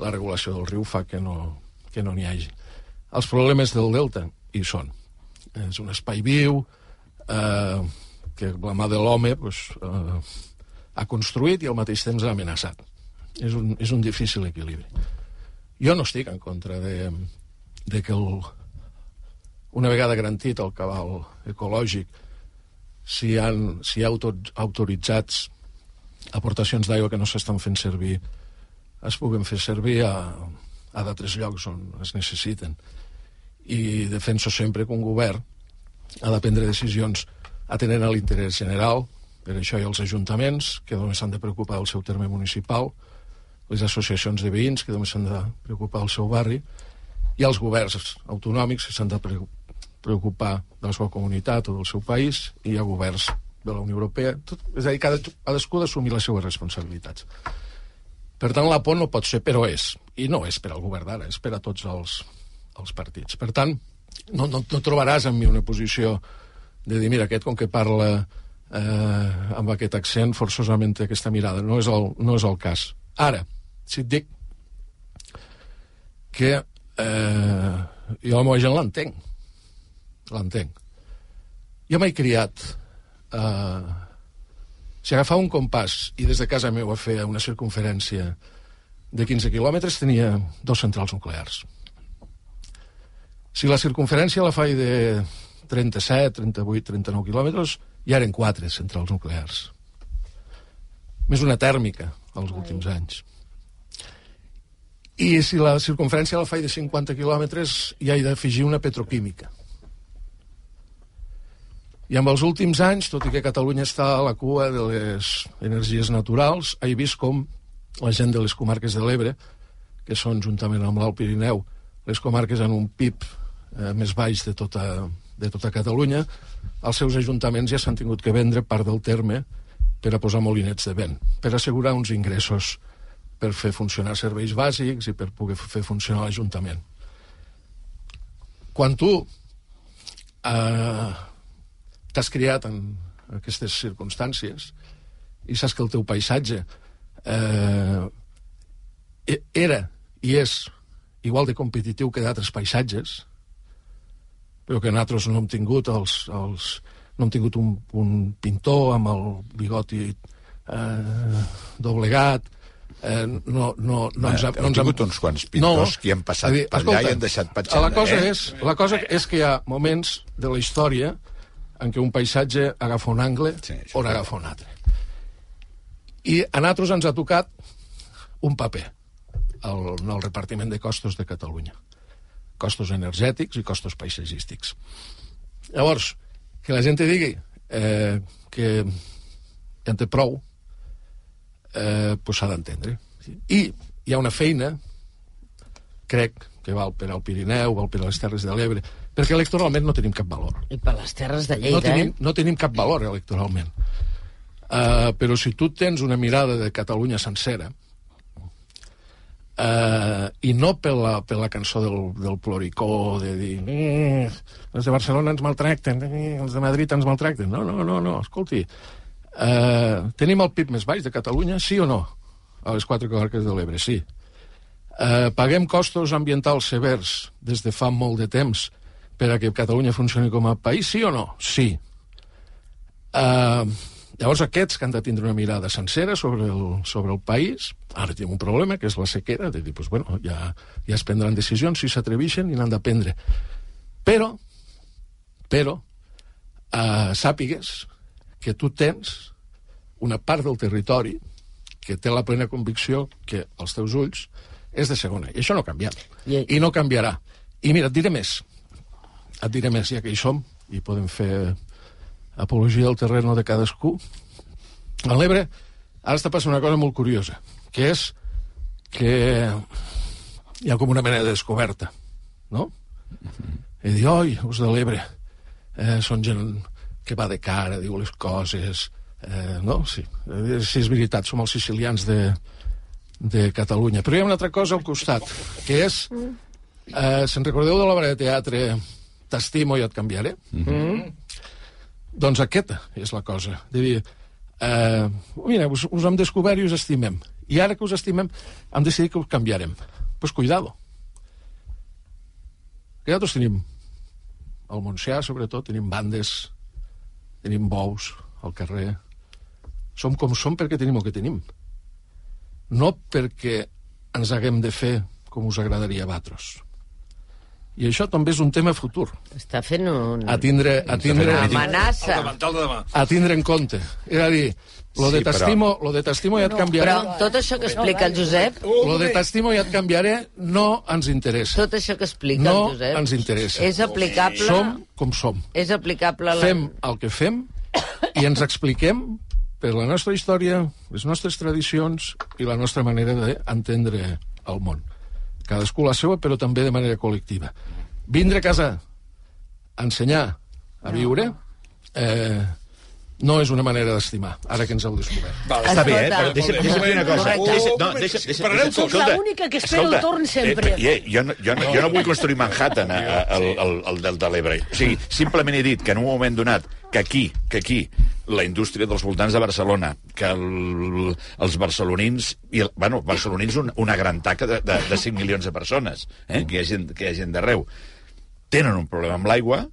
la regulació del riu fa que no que no n'hi hagi. Els problemes del delta hi són. És un espai viu eh, que la mà de l'home pues, eh, ha construït i al mateix temps ha amenaçat. És un, és un difícil equilibri. Jo no estic en contra de, de que el, una vegada garantit el cabal ecològic si hi ha, si hi ha autor, autoritzats aportacions d'aigua que no s'estan fent servir es puguen fer servir a, a d'altres llocs on es necessiten. I defenso sempre que un govern ha de prendre decisions atenent a l'interès general per això hi ha els ajuntaments que només s'han de preocupar del seu terme municipal les associacions de veïns que només s'han de preocupar del seu barri i els governs autonòmics que s'han de preocupar de la seva comunitat o del seu país i hi ha governs de la Unió Europea. Tot, és a dir, cada, cadascú ha d'assumir les seves responsabilitats. Per tant la por no pot ser, però és i no és per al govern d'ara, és per a tots els, els partits. Per tant, no, no, no trobaràs en mi una posició de dir, mira, aquest com que parla eh, amb aquest accent forçosament té aquesta mirada, no és el, no és el cas. Ara, si et dic que eh, jo la meva gent l'entenc l'entenc. Jo m'he criat eh, si agafava un compàs i des de casa meva feia una circunferència de 15 quilòmetres tenia dos centrals nuclears. Si la circunferència la faig de 37, 38, 39 quilòmetres, ja eren quatre centrals nuclears. Més una tèrmica als últims anys. I si la circunferència la faig de 50 quilòmetres, ja he d'afegir una petroquímica. I amb els últims anys, tot i que Catalunya està a la cua de les energies naturals, he vist com la gent de les comarques de l'Ebre, que són, juntament amb l'Alt Pirineu, les comarques amb un PIB eh, més baix de tota, de tota Catalunya, els seus ajuntaments ja s'han tingut que vendre part del terme per a posar molinets de vent, per assegurar uns ingressos per fer funcionar serveis bàsics i per poder fer funcionar l'Ajuntament. Quan tu eh, t'has criat en aquestes circumstàncies i saps que el teu paisatge eh, e- era i és igual de competitiu que d'altres paisatges, però que nosaltres no hem tingut els, els, no hem tingut un, un pintor amb el bigoti eh, doblegat, eh, no, no, no ens, ha- no ens tingut uns quants pintors que hi han passat per allà i han deixat petjada, La cosa, eh? és, la cosa és que hi ha moments de la història en què un paisatge agafa un angle sí, o n'agafa un altre. I a nosaltres ens ha tocat un paper al, en el repartiment de costos de Catalunya. Costos energètics i costos paisatgístics. Llavors, que la gent digui eh, que en té prou, eh, pues s'ha d'entendre. I hi ha una feina, crec, que val per al Pirineu, val per a les Terres de l'Ebre, perquè electoralment no tenim cap valor. I per les terres de No Lleida, tenim, eh? no tenim cap valor electoralment. Uh, però si tu tens una mirada de Catalunya sencera, uh, i no per la, per la cançó del, del ploricó, de dir eh, els de Barcelona ens maltracten, eh, els de Madrid ens maltracten. No, no, no, no escolti. Uh, tenim el PIB més baix de Catalunya, sí o no? A les quatre comarques de l'Ebre, sí. Uh, paguem costos ambientals severs des de fa molt de temps per a que Catalunya funcioni com a país, sí o no? Sí. Uh, llavors aquests que han de tindre una mirada sencera sobre el, sobre el país, ara tenim un problema, que és la sequera, de dir, pues, bueno, ja, ja es prendran decisions si s'atreveixen i n'han de prendre. Però, però, uh, sàpigues que tu tens una part del territori que té la plena convicció que els teus ulls és de segona. I això no ha canviat. I, I no canviarà. I mira, et diré més. Et diré més, ja que hi som, i podem fer apologia del terreno de cadascú. A l'Ebre ara està passant una cosa molt curiosa, que és que hi ha com una mena de descoberta, no? I dir, oi, els de l'Ebre eh, són gent que va de cara, diu les coses, eh, no? Sí, eh, sí, és veritat, som els sicilians de, de Catalunya. Però hi ha una altra cosa al costat, que és, eh, se'n recordeu de l'obra de teatre T'estimo i et canviaré? Mm -hmm. Doncs aquesta és la cosa. De dir, eh, mira, us, us hem descobert i us estimem. I ara que us estimem, hem decidit que us canviarem. Pues cuidado. Que nosaltres tenim al Montsià, sobretot, tenim bandes, tenim bous al carrer. Som com som perquè tenim el que tenim. No perquè ens haguem de fer com us agradaria a vosaltres. I això també és un tema futur. Està fent un... A tindre, a tindre, Una amenaça. El davantal de demà. a tindre en compte. És a dir, lo de Sí, però- t'estimo lo de t'estimo ja et canviaré. Però tot això que explica el Josep, Lo de t'estimo ja et canviaré no ens interessa. tot això que explica No el Josep... ens interessa. És aplicable... Som com som. És aplicable a la... Fem el que fem i ens expliquem per la nostra història, les nostres tradicions i la nostra manera d'entendre el món. Cadascú la seva, però també de manera col·lectiva. Vindre a casa a ensenyar a viure eh, no és una manera d'estimar, ara que ens heu descobert. Vale. Està bé, eh? Però deixa, deixa dir una cosa. Deixa, no, deixa, deixa, deixa, escolta, l'única que espera el escolta, torn sempre. Eh, eh, jo, no, jo, no, jo no vull construir Manhattan eh, al, al, al Delta de l'Ebre. O sigui, simplement he dit que en un moment donat que aquí, que aquí, la indústria dels voltants de Barcelona, que el, els barcelonins, i, el- bueno, barcelonins un, una gran taca de, de, de 5 milions de persones, eh, que hi ha gent, que hi ha gent d'arreu, tenen un problema amb l'aigua,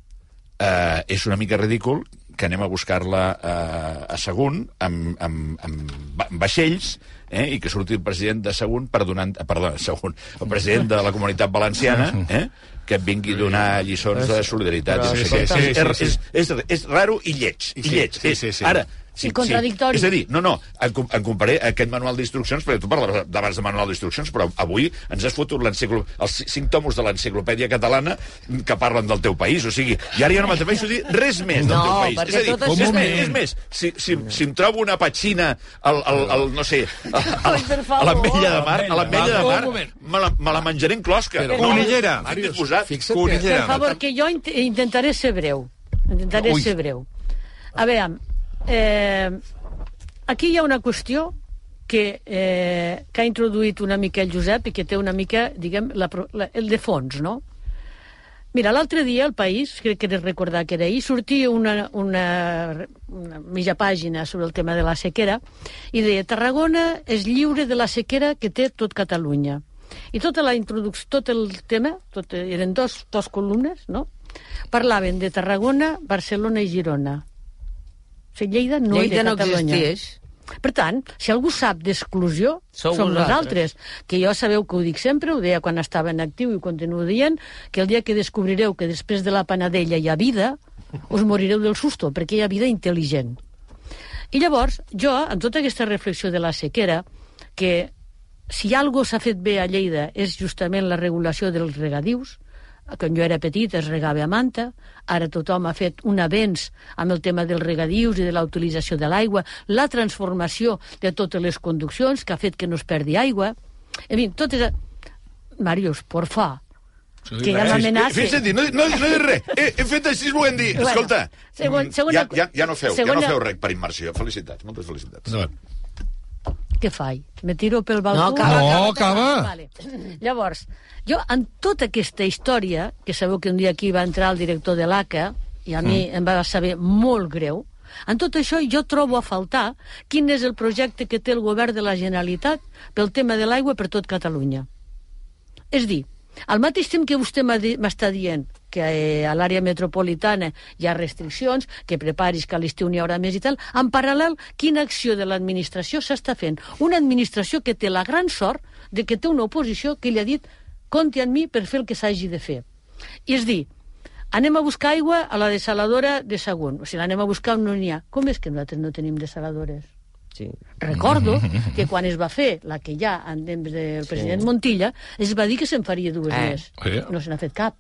eh, és una mica ridícul que anem a buscar-la eh, a Sagunt amb, amb, amb, va- amb vaixells eh, i que surti el president de Sagunt per donar... eh, Perdó, Sagunt, el president de la comunitat valenciana eh, que et vingui a donar lliçons de solidaritat. Sí, sí, sí, és, sí, sí. és, és, és raro i lleig. I lleig. sí, sí, sí. Ara, Sí, I contradictori. Sí. És a dir, no, no, en, en comparé aquest manual d'instruccions, perquè tu parlaves d'abans de manual d'instruccions, però avui ens has fotut els ci- cinc tomos de l'enciclopèdia catalana que parlen del teu país, o sigui, i ara ja no m'atreveixo a dir res més del No, teu país. És a dir, és, és- més, és més, si, si, si em trobo una petxina al, al, al no sé, a, a, per a l'ametlla de mar, a l'ametlla de mar, me la, me la menjaré en closca. Però- no, Conillera. disposat. Fixa't Per Conillera. favor, que jo int intentaré ser breu. Intentaré Ui. ser breu. A veure, eh, aquí hi ha una qüestió que, eh, que ha introduït una mica el Josep i que té una mica, diguem, la, la, el de fons, no? Mira, l'altre dia al País, crec que recordar que era ahir, sortia una, una, una mitja pàgina sobre el tema de la sequera i deia Tarragona és lliure de la sequera que té tot Catalunya. I tota la introducció, tot el tema, tot, eren dos, dos columnes, no? Parlaven de Tarragona, Barcelona i Girona. O sigui, Lleida no Lleida de no Catalunya. existeix. Per tant, si algú sap d'exclusió, som vosaltres. nosaltres. Que jo sabeu que ho dic sempre, ho deia quan estava en actiu i ho continuo dient, que el dia que descobrireu que després de la panadella hi ha vida, us morireu del susto, perquè hi ha vida intel·ligent. I llavors, jo, amb tota aquesta reflexió de la sequera, que si algo s'ha fet bé a Lleida és justament la regulació dels regadius, quan jo era petit es regava a manta, ara tothom ha fet un avenç amb el tema dels regadius i de la utilització de l'aigua, la transformació de totes les conduccions que ha fet que no es perdi aigua. En fi, totes... Màrius, porfa, que ja m'amenaça. Fins a dir, no, no, no dic res. He, he fet així, m'ho hem dit. Bueno, Escolta, segon- mm, segona- ja, ja, ja no feu, ja segona- no feu res per immersió. Felicitats, moltes felicitats. No. Què faig? Me tiro pel balcó? No, acaba, No, acaba. Vale. Llavors, jo, en tota aquesta història, que sabeu que un dia aquí va entrar el director de l'ACA, i a mi em va saber molt greu, en tot això jo trobo a faltar quin és el projecte que té el govern de la Generalitat pel tema de l'aigua per tot Catalunya. És dir, al mateix temps que vostè m'està dient que eh, a l'àrea metropolitana hi ha restriccions, que preparis que a l'estiu n'hi haurà més i tal, en paral·lel, quina acció de l'administració s'està fent? Una administració que té la gran sort de que té una oposició que li ha dit compti en mi per fer el que s'hagi de fer. I és dir, anem a buscar aigua a la desaladora de Sagunt. O sigui, l'anem a buscar on no n'hi ha. Com és que nosaltres no tenim desaladores? Sí. Recordo que quan es va fer la que ha en temps del president Montilla, es va dir que se'n faria dues Eh. més. Sí. No se n'ha fet cap.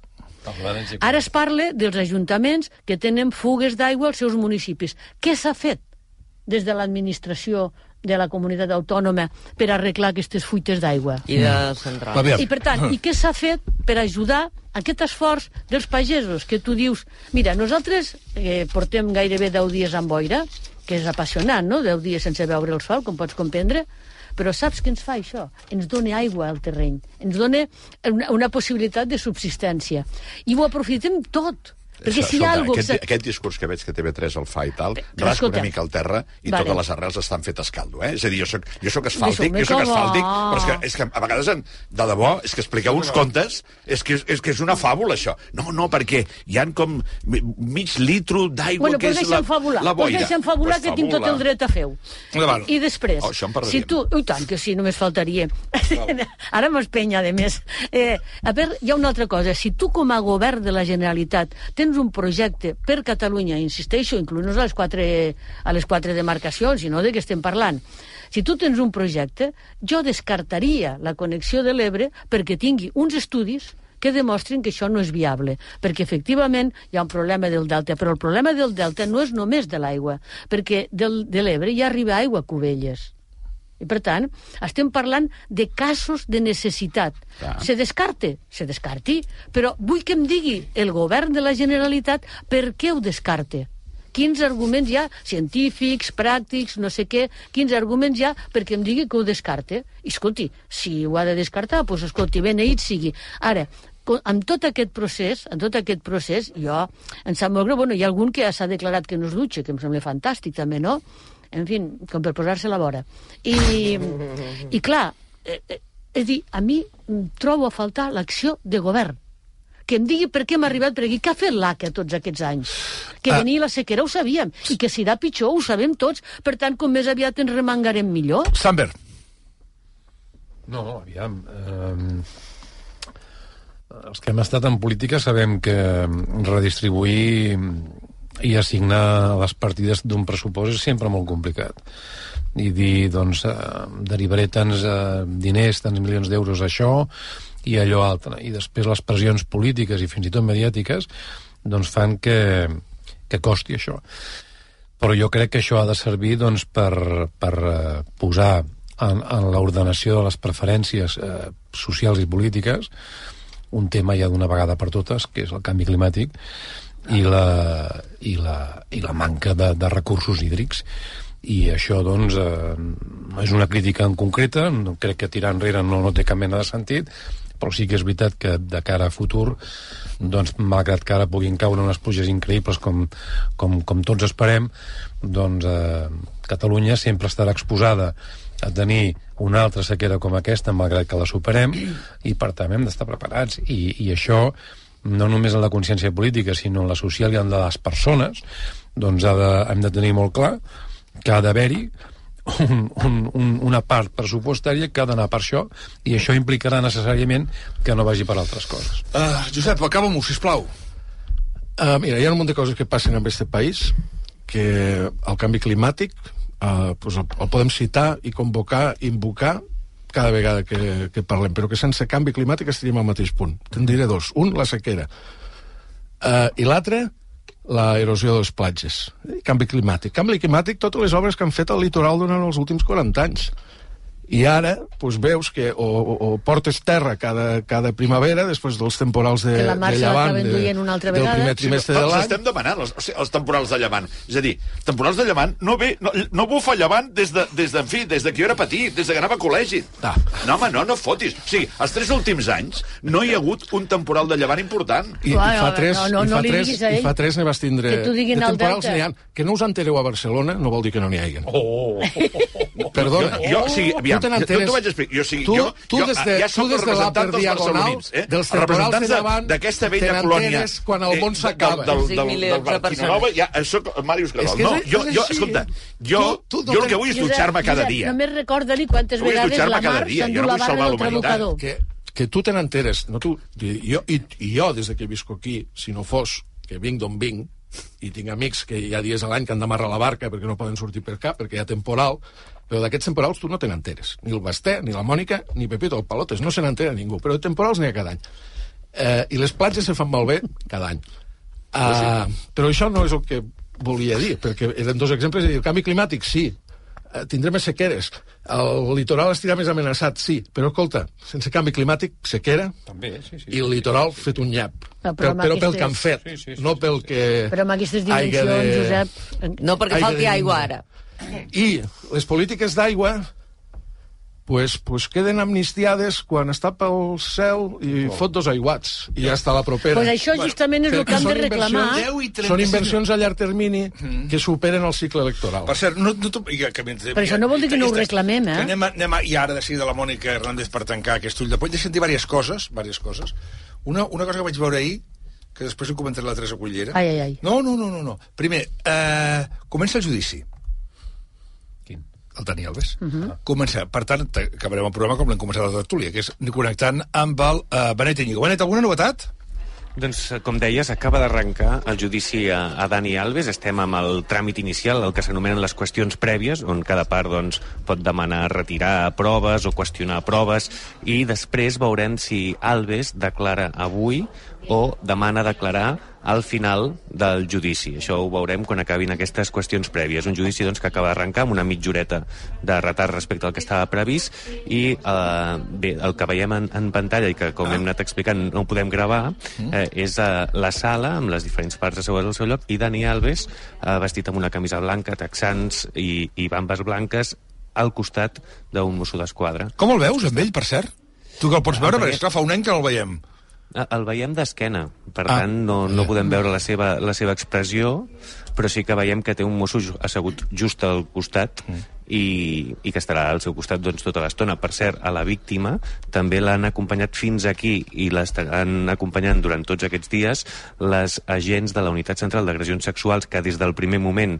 Ara es parla dels ajuntaments que tenen fugues d'aigua als seus municipis. Què s'ha fet des de l'administració de la comunitat autònoma per arreglar aquestes fuites d'aigua? I de central. I per tant, i què s'ha fet per ajudar aquest esforç dels pagesos? Que tu dius, mira, nosaltres eh, portem gairebé 10 dies amb boira, que és apassionant, no?, 10 dies sense veure el sol, com pots comprendre, però saps què ens fa això? Ens dona aigua al terreny, ens dona una, una possibilitat de subsistència. I ho aprofitem tot. Perquè si hi ha alguna aquest, aquest discurs que veig que TV3 el fa i tal, Però rasca escolta, una mica al terra i vale. totes les arrels estan fetes caldo, eh? És a dir, jo soc, jo soc asfàltic, jo soc asfàltic, però és que, és que a vegades, en, de debò, és que expliqueu uns contes, és que és, que és una fàbula, això. No, no, perquè hi han com mi- mig litro d'aigua Bueno, que és la, fabular, la boira. deixa'm fabular Pues que tinc tot el dret a fer-ho. Endavant. I després, Oh, això en si tu... Ui, tant que sí, només faltaria. Ara m'espenya, de més. Eh, a veure, hi ha una altra cosa. Si tu, com a govern de la Generalitat, tens un projecte per Catalunya, insisteixo, inclús a les quatre, a les quatre demarcacions, i no de què estem parlant, si tu tens un projecte, jo descartaria la connexió de l'Ebre perquè tingui uns estudis que demostrin que això no és viable, perquè efectivament hi ha un problema del delta, però el problema del delta no és només de l'aigua, perquè del, de l'Ebre ja arriba aigua a Cubelles. I, per tant, estem parlant de casos de necessitat. Clar. Se descarte? Se descarti. Però vull que em digui el govern de la Generalitat per què ho descarte. Quins arguments hi ha, científics, pràctics, no sé què, quins arguments hi ha perquè em digui que ho descarte. I, escolti, si ho ha de descartar, doncs, escolti, beneït sigui. Ara, amb tot aquest procés, en tot aquest procés, jo, em sap molt greu, bueno, hi ha algun que ja s'ha declarat que no es dutxa, que em sembla fantàstic també, no? En fi, com per posar-se la vora. I, i clar, eh, eh, és a dir, a mi trobo a faltar l'acció de govern que em digui per què hem arribat per aquí. Què ha fet l'ACA tots aquests anys? Que Ah. venia la sequera ho sabíem, i que si irà pitjor ho sabem tots. Per tant, com més aviat ens remangarem millor. Samber. No, aviam... Eh, els que hem estat en política sabem que redistribuir i assignar les partides d'un pressupost és sempre molt complicat. I dir, doncs, eh, derivaré tants eh, diners, tants milions d'euros això i allò altre. I després les pressions polítiques i fins i tot mediàtiques doncs fan que, que costi això. Però jo crec que això ha de servir doncs, per, per eh, posar en, en l'ordenació de les preferències eh, socials i polítiques un tema ja d'una vegada per totes, que és el canvi climàtic i la, i la, i la manca de, de recursos hídrics i això doncs eh, és una crítica en concreta no crec que tirar enrere no, no té cap mena de sentit però sí que és veritat que de cara a futur doncs malgrat que ara puguin caure unes pluges increïbles com, com, com tots esperem doncs eh, Catalunya sempre estarà exposada a tenir una altra sequera com aquesta, malgrat que la superem, i per tant hem d'estar preparats. I, I això, no només en la consciència política, sinó en la social i en la de les persones, doncs ha de, hem de tenir molt clar que ha d'haver-hi un, un, un, una part pressupostària que ha d'anar per això, i això implicarà necessàriament que no vagi per altres coses. Uh, Josep, acaba-m'ho, sisplau. Uh, mira, hi ha un munt de coses que passen en aquest país, que el canvi climàtic uh, pues el, el podem citar i convocar, invocar cada vegada que, que parlem, però que sense canvi climàtic estaríem al mateix punt. Te'n diré dos. Un, la sequera. Uh, I l'altre, la erosió de les platges. Canvi climàtic. Canvi climàtic, totes les obres que han fet al litoral durant els últims 40 anys i ara doncs, veus que o, o, o portes terra cada, cada primavera després dels temporals de, Que la de llevant de, una altra del primer trimestre de Els l'any estem demanant, els, o sigui, els temporals de llevant. És a dir, temporals de llevant no ve, no, no bufa llevant des de, des de, en fi, des de que jo era petit, des de que anava a col·legi. Ah. No, home, no, no fotis. O sigui, els tres últims anys no hi ha hagut un temporal de llevant important. I, i fa tres, no, no, i no fa tres, a i fa tres ne vas tindre... Que t'ho diguin de al temporals n'hi ha. Que no us entereu a Barcelona no vol dir que no n'hi hagi. Oh. Perdona. Jo, jo, o sigui, aviam, tu te jo, n'enteres. jo t'ho vaig explicar. Jo, o sigui, tu, jo, tu jo, des de, ja tu des de l'Upper Diagonal, eh? dels Els temporals llevant, d'aquesta vella colònia... quan el món eh, s'acaba. Del, del, del, del, de del Quinonova, ja, eh, soc Màrius que No, jo, jo, escolta, jo, Tu- tu no jo el que vull és dutxar-me cada dia. Només recorda-li quantes vegades la cada mar s'endú no la barra del trabucador. que, que tu te n'enteres. No, tu, i, jo, i, I jo, des de que visco aquí, si no fos que vinc d'on vinc, i tinc amics que hi ha dies a l'any que han d'amarrar la barca perquè no poden sortir per cap, perquè hi ha temporal, però d'aquests temporals tu no te n'enteres. Ni el Basté, ni la Mònica, ni Pepito el Palotes, no se n'entera ningú. Però de temporals n'hi ha cada any. Eh, I les platges se fan malbé cada any. Uh, però això no és el que volia dir, perquè eren dos exemples. El canvi climàtic, sí. Eh, tindrem més sequeres. El litoral estirà més amenaçat, sí. Però, escolta, sense canvi climàtic, sequera, També, sí, sí. i el litoral fet un nyap. No, però, però però pel que han fet, Sí, sí, sí, no pel que... Però amb aquestes dimensions, Josep... No perquè falti de aigua ara. I les polítiques d'aigua pues, pues queden amnistiades quan està pel cel i fot dos aiguats i ja està la propera. Pues això justament és el que han de reclamar. inversions- 10 i 36 Són inversions a llarg termini que superen el cicle electoral. Per cert, no, no, ja, que mentre- Però això no vol dir que no ho reclamem, eh? Anem, a, anem a, i ara de seguida la Mònica Hernández per tancar aquest ull de poll. Deixa'm dir diverses coses, diverses coses. Una, una cosa que vaig veure ahir, que després ho comentaré la Teresa Cullera. Ai, ai, ai. No, no, no, no. no. Primer, eh, comença el judici. El Dani Alves. Uh Mhm. -huh. Comença, per tant, acabarem el programa com l'hem començat a la tertúlia, que és connectant amb el eh, Benet Íñigo. Benet, alguna novetat? Doncs, eh, com deies, acaba d'arrencar el judici a, a Dani Alves. Estem amb el tràmit inicial, el que s'anomenen les qüestions prèvies, on cada part doncs, pot demanar retirar proves o qüestionar proves, i després veurem si Alves declara avui o demana declarar al final del judici. Això ho veurem quan acabin aquestes qüestions prèvies. Un judici doncs, que acaba d'arrencar amb una mitja horeta de retard respecte al que estava previst i eh, bé, el que veiem en, en pantalla i que, com hem anat explicant, no ho podem gravar, eh, és eh, la sala amb les diferents parts assegudes al seu lloc i Dani Alves, eh, vestit amb una camisa blanca, texans i, i bambes blanques, al costat d'un mosso d'esquadra. Com el veus, amb ell, per cert? Tu que el pots veure, perquè, esclar, fa un any que no el veiem. Ah, El veiem d'esquena, per Ah. tant no, no podem veure la seva, la seva expressió, però sí que veiem que té un mosso assegut just al costat i, i que estarà al seu costat doncs, tota l'estona. Per cert, a la víctima també l'han acompanyat fins aquí i l'estaran acompanyant durant tots aquests dies les agents de la Unitat Central d'Agressions Sexuals que des del primer moment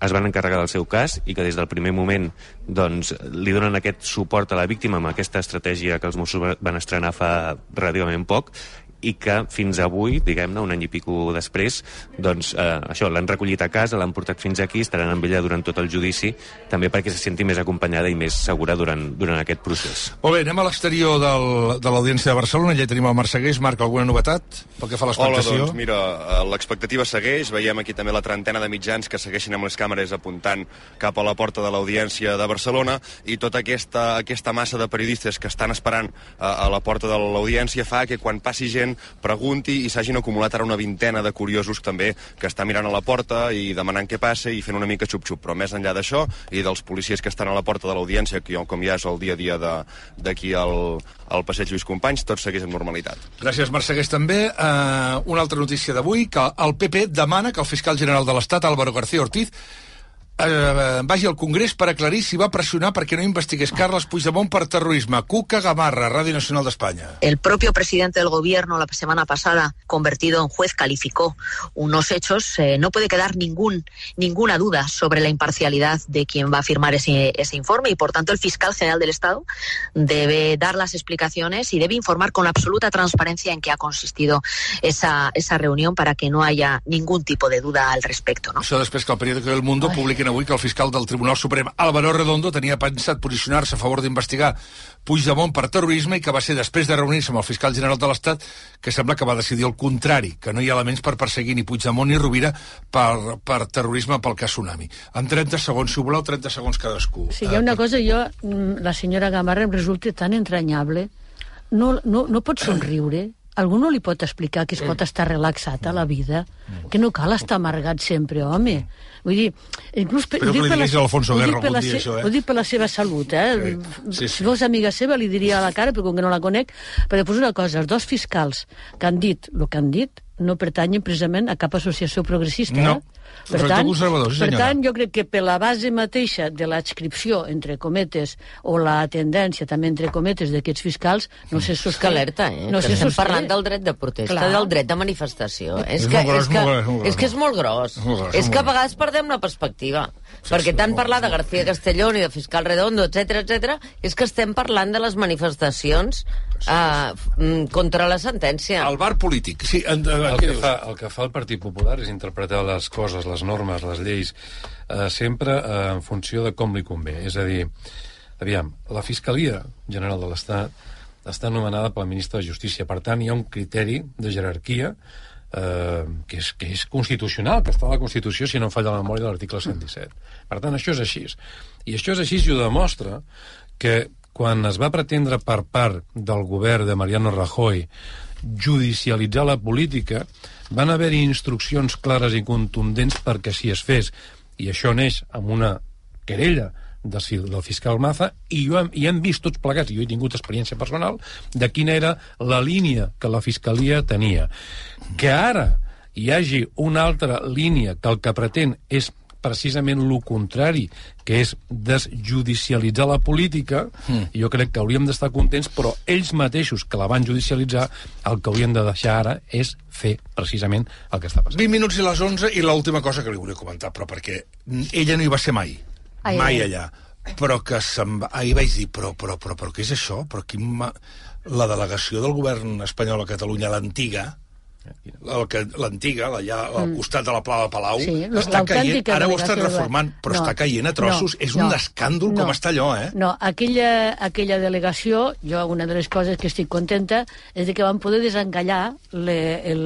es van encarregar del seu cas i que des del primer moment doncs, li donen aquest suport a la víctima amb aquesta estratègia que els Mossos va- van estrenar fa relativament poc i que fins avui, diguem-ne, un any i pico després, doncs eh, això, l'han recollit a casa, l'han portat fins aquí, estaran amb ella durant tot el judici, també perquè se senti més acompanyada i més segura durant, durant aquest procés. Molt bé, anem a l'exterior del, de l'Audiència de Barcelona. Allà hi tenim el Marc Segués. Marc, alguna novetat pel que fa a Hola, l'expectació? doncs mira, eh, l'expectativa segueix, veiem aquí també la trentena de mitjans que segueixen amb les càmeres apuntant cap a la porta de l'Audiència de Barcelona i tota aquesta, aquesta massa de periodistes que estan esperant eh, a la porta de l'Audiència fa que quan passi gent pregunti i s'hagin acumulat ara una vintena de curiosos també que estan mirant a la porta i demanant què passa i fent una mica xup-xup, però més enllà d'això i dels policies que estan a la porta de l'Audiència, que com ja és el dia a dia d'aquí al, al passeig Lluís Companys, tot segueix amb normalitat. Gràcies, Marc Segués, també. Uh, una altra notícia d'avui, que el PP demana que el fiscal general de l'Estat, Álvaro García Ortiz, eh, vagi al Congrés per aclarir si va pressionar perquè no investigués Carles Puigdemont per terrorisme. Cuca Gamarra, Ràdio Nacional d'Espanya. El propio presidente del gobierno la semana pasada, convertido en juez, calificó unos hechos. Eh, no puede quedar ningún, ninguna duda sobre la imparcialidad de quien va a firmar ese, ese informe y, por tanto, el fiscal general del Estado debe dar las explicaciones y debe informar con absoluta transparencia en qué ha consistido esa, esa reunión para que no haya ningún tipo de duda al respecto. ¿no? Això després que el periòdico del Mundo publiqui dient avui que el fiscal del Tribunal Suprem, Álvaro Redondo, tenia pensat posicionar-se a favor d'investigar Puigdemont per terrorisme i que va ser després de reunir-se amb el fiscal general de l'Estat que sembla que va decidir el contrari, que no hi ha elements per perseguir ni Puigdemont ni Rovira per, per terrorisme pel cas Tsunami. En 30 segons, si voleu, 30 segons cadascú. Sí, hi ha una cosa, jo, mm, la senyora Gamarra em resulta tan entranyable. No, no, no pot somriure. Algú no li pot explicar que es pot estar relaxat a la vida, que no cal estar amargat sempre, home. Vull dir, inclús... per- dic que li diguis a l'Alfonso Guerra algun dia, això, eh? Ho dic per la seva salut, eh? Sí, sí. Si fos amiga seva li diria a la cara, però com que no la conec, però després una cosa, els dos fiscals que han dit el que han dit no pertanyen precisament a cap associació progressista. No. Eh? Sector conservador, sí, per tant, jo crec que per la base mateixa de l'adscripció, entre cometes, o la tendència, també entre cometes, d'aquests fiscals, no se És sosté. que alerta, eh? No que se estem sosté. parlant del dret de protesta, Clar. del dret de manifestació. És, És que, gros, és, que, molt gros, molt gros. és que és molt gros. És molt gros, és molt que a gros. vegades perdem la perspectiva. Perquè tant parlar de García Castellón i de Fiscal Redondo, etc etc, és que estem parlant de les manifestacions uh, contra la sentència. El bar polític. Sí, en, en, El que, dius? fa, el que fa el Partit Popular és interpretar les coses, les normes, les lleis, eh, sempre eh, en funció de com li convé. És a dir, aviam, la Fiscalia General de l'Estat està nomenada pel ministre de Justícia. Per tant, hi ha un criteri de jerarquia eh, que, és, que és constitucional, que està a la Constitució, si no em falla la memòria, de l'article 117. Per tant, això és així. I això és així i ho demostra que quan es va pretendre per part del govern de Mariano Rajoy judicialitzar la política, van haver-hi instruccions clares i contundents perquè si es fes. I això neix amb una querella de, si- del fiscal Maza i, jo, hem- i hem vist tots plegats, i jo he tingut experiència personal, de quina era la línia que la Fiscalia tenia. Que ara hi hagi una altra línia que el que pretén és precisament el contrari, que és desjudicialitzar la política, mm. jo crec que hauríem d'estar contents, però ells mateixos que la van judicialitzar, el que haurien de deixar ara és fer precisament el que està passant. 20 minuts i les 11 i l'última cosa que li volia comentar, però perquè ella no hi va ser mai. Ai, mai ai. allà. Però que se'n va... Ahir vaig dir, però, però, però, però què és això? Però quin ma... La delegació del govern espanyol a Catalunya, l'antiga, l'antiga, allà al costat de la Pla de Palau, Sí, està caient, ara ho estan reformant, però No, està caient a trossos. no, és un no, escàndol no. com està allò, eh? No, aquella, aquella delegació, jo una de les coses que estic contenta és de que van poder desencallar le, el...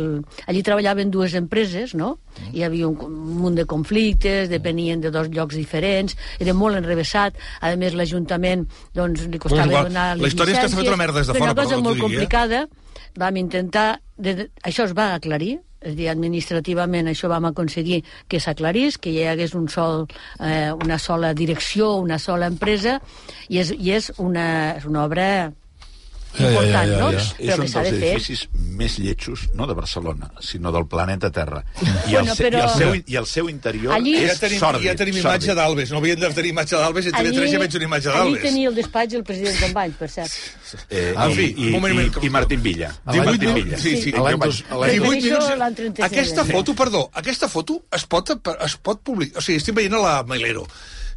allí treballaven dues empreses, no? Mm. Hi havia un, un munt de conflictes, depenien de dos llocs diferents, era molt enrevessat, a més l'Ajuntament doncs, li costava igual, donar la història és que s'ha fet una merda des de però fora, una cosa molt digui, eh? Vam intentar, de, això es va aclarir, és a dir, administrativament això vam aconseguir que s'aclarís, que hi hagués un sol, eh, una sola direcció, una sola empresa, i és, i és, una, és una obra important, no? És, és Però un que s'ha dels de fer. edificis més lletjos, no de Barcelona, sinó del planeta Terra. I, Bueno, el, se, però- i, el, seu, I el seu interior Allí- és Ja tenim, sòrdid. ja tenim imatge sòrdid. d'Albes. No havíem de tenir imatge d'Albes i a TV3 ja veig una imatge allí d'Albes. tenia el despatx el president Companys, per cert. Eh, En i, fi, i, un moment, i, que- i Martín Villa. 18 Martín Villa. sí, sí. Jo L'any vaig- dos- l'any 18 Això minuts. l'han 36. Aquesta foto, perdó, aquesta foto es pot, es pot publicar... O sigui, estic veient a la Mailero.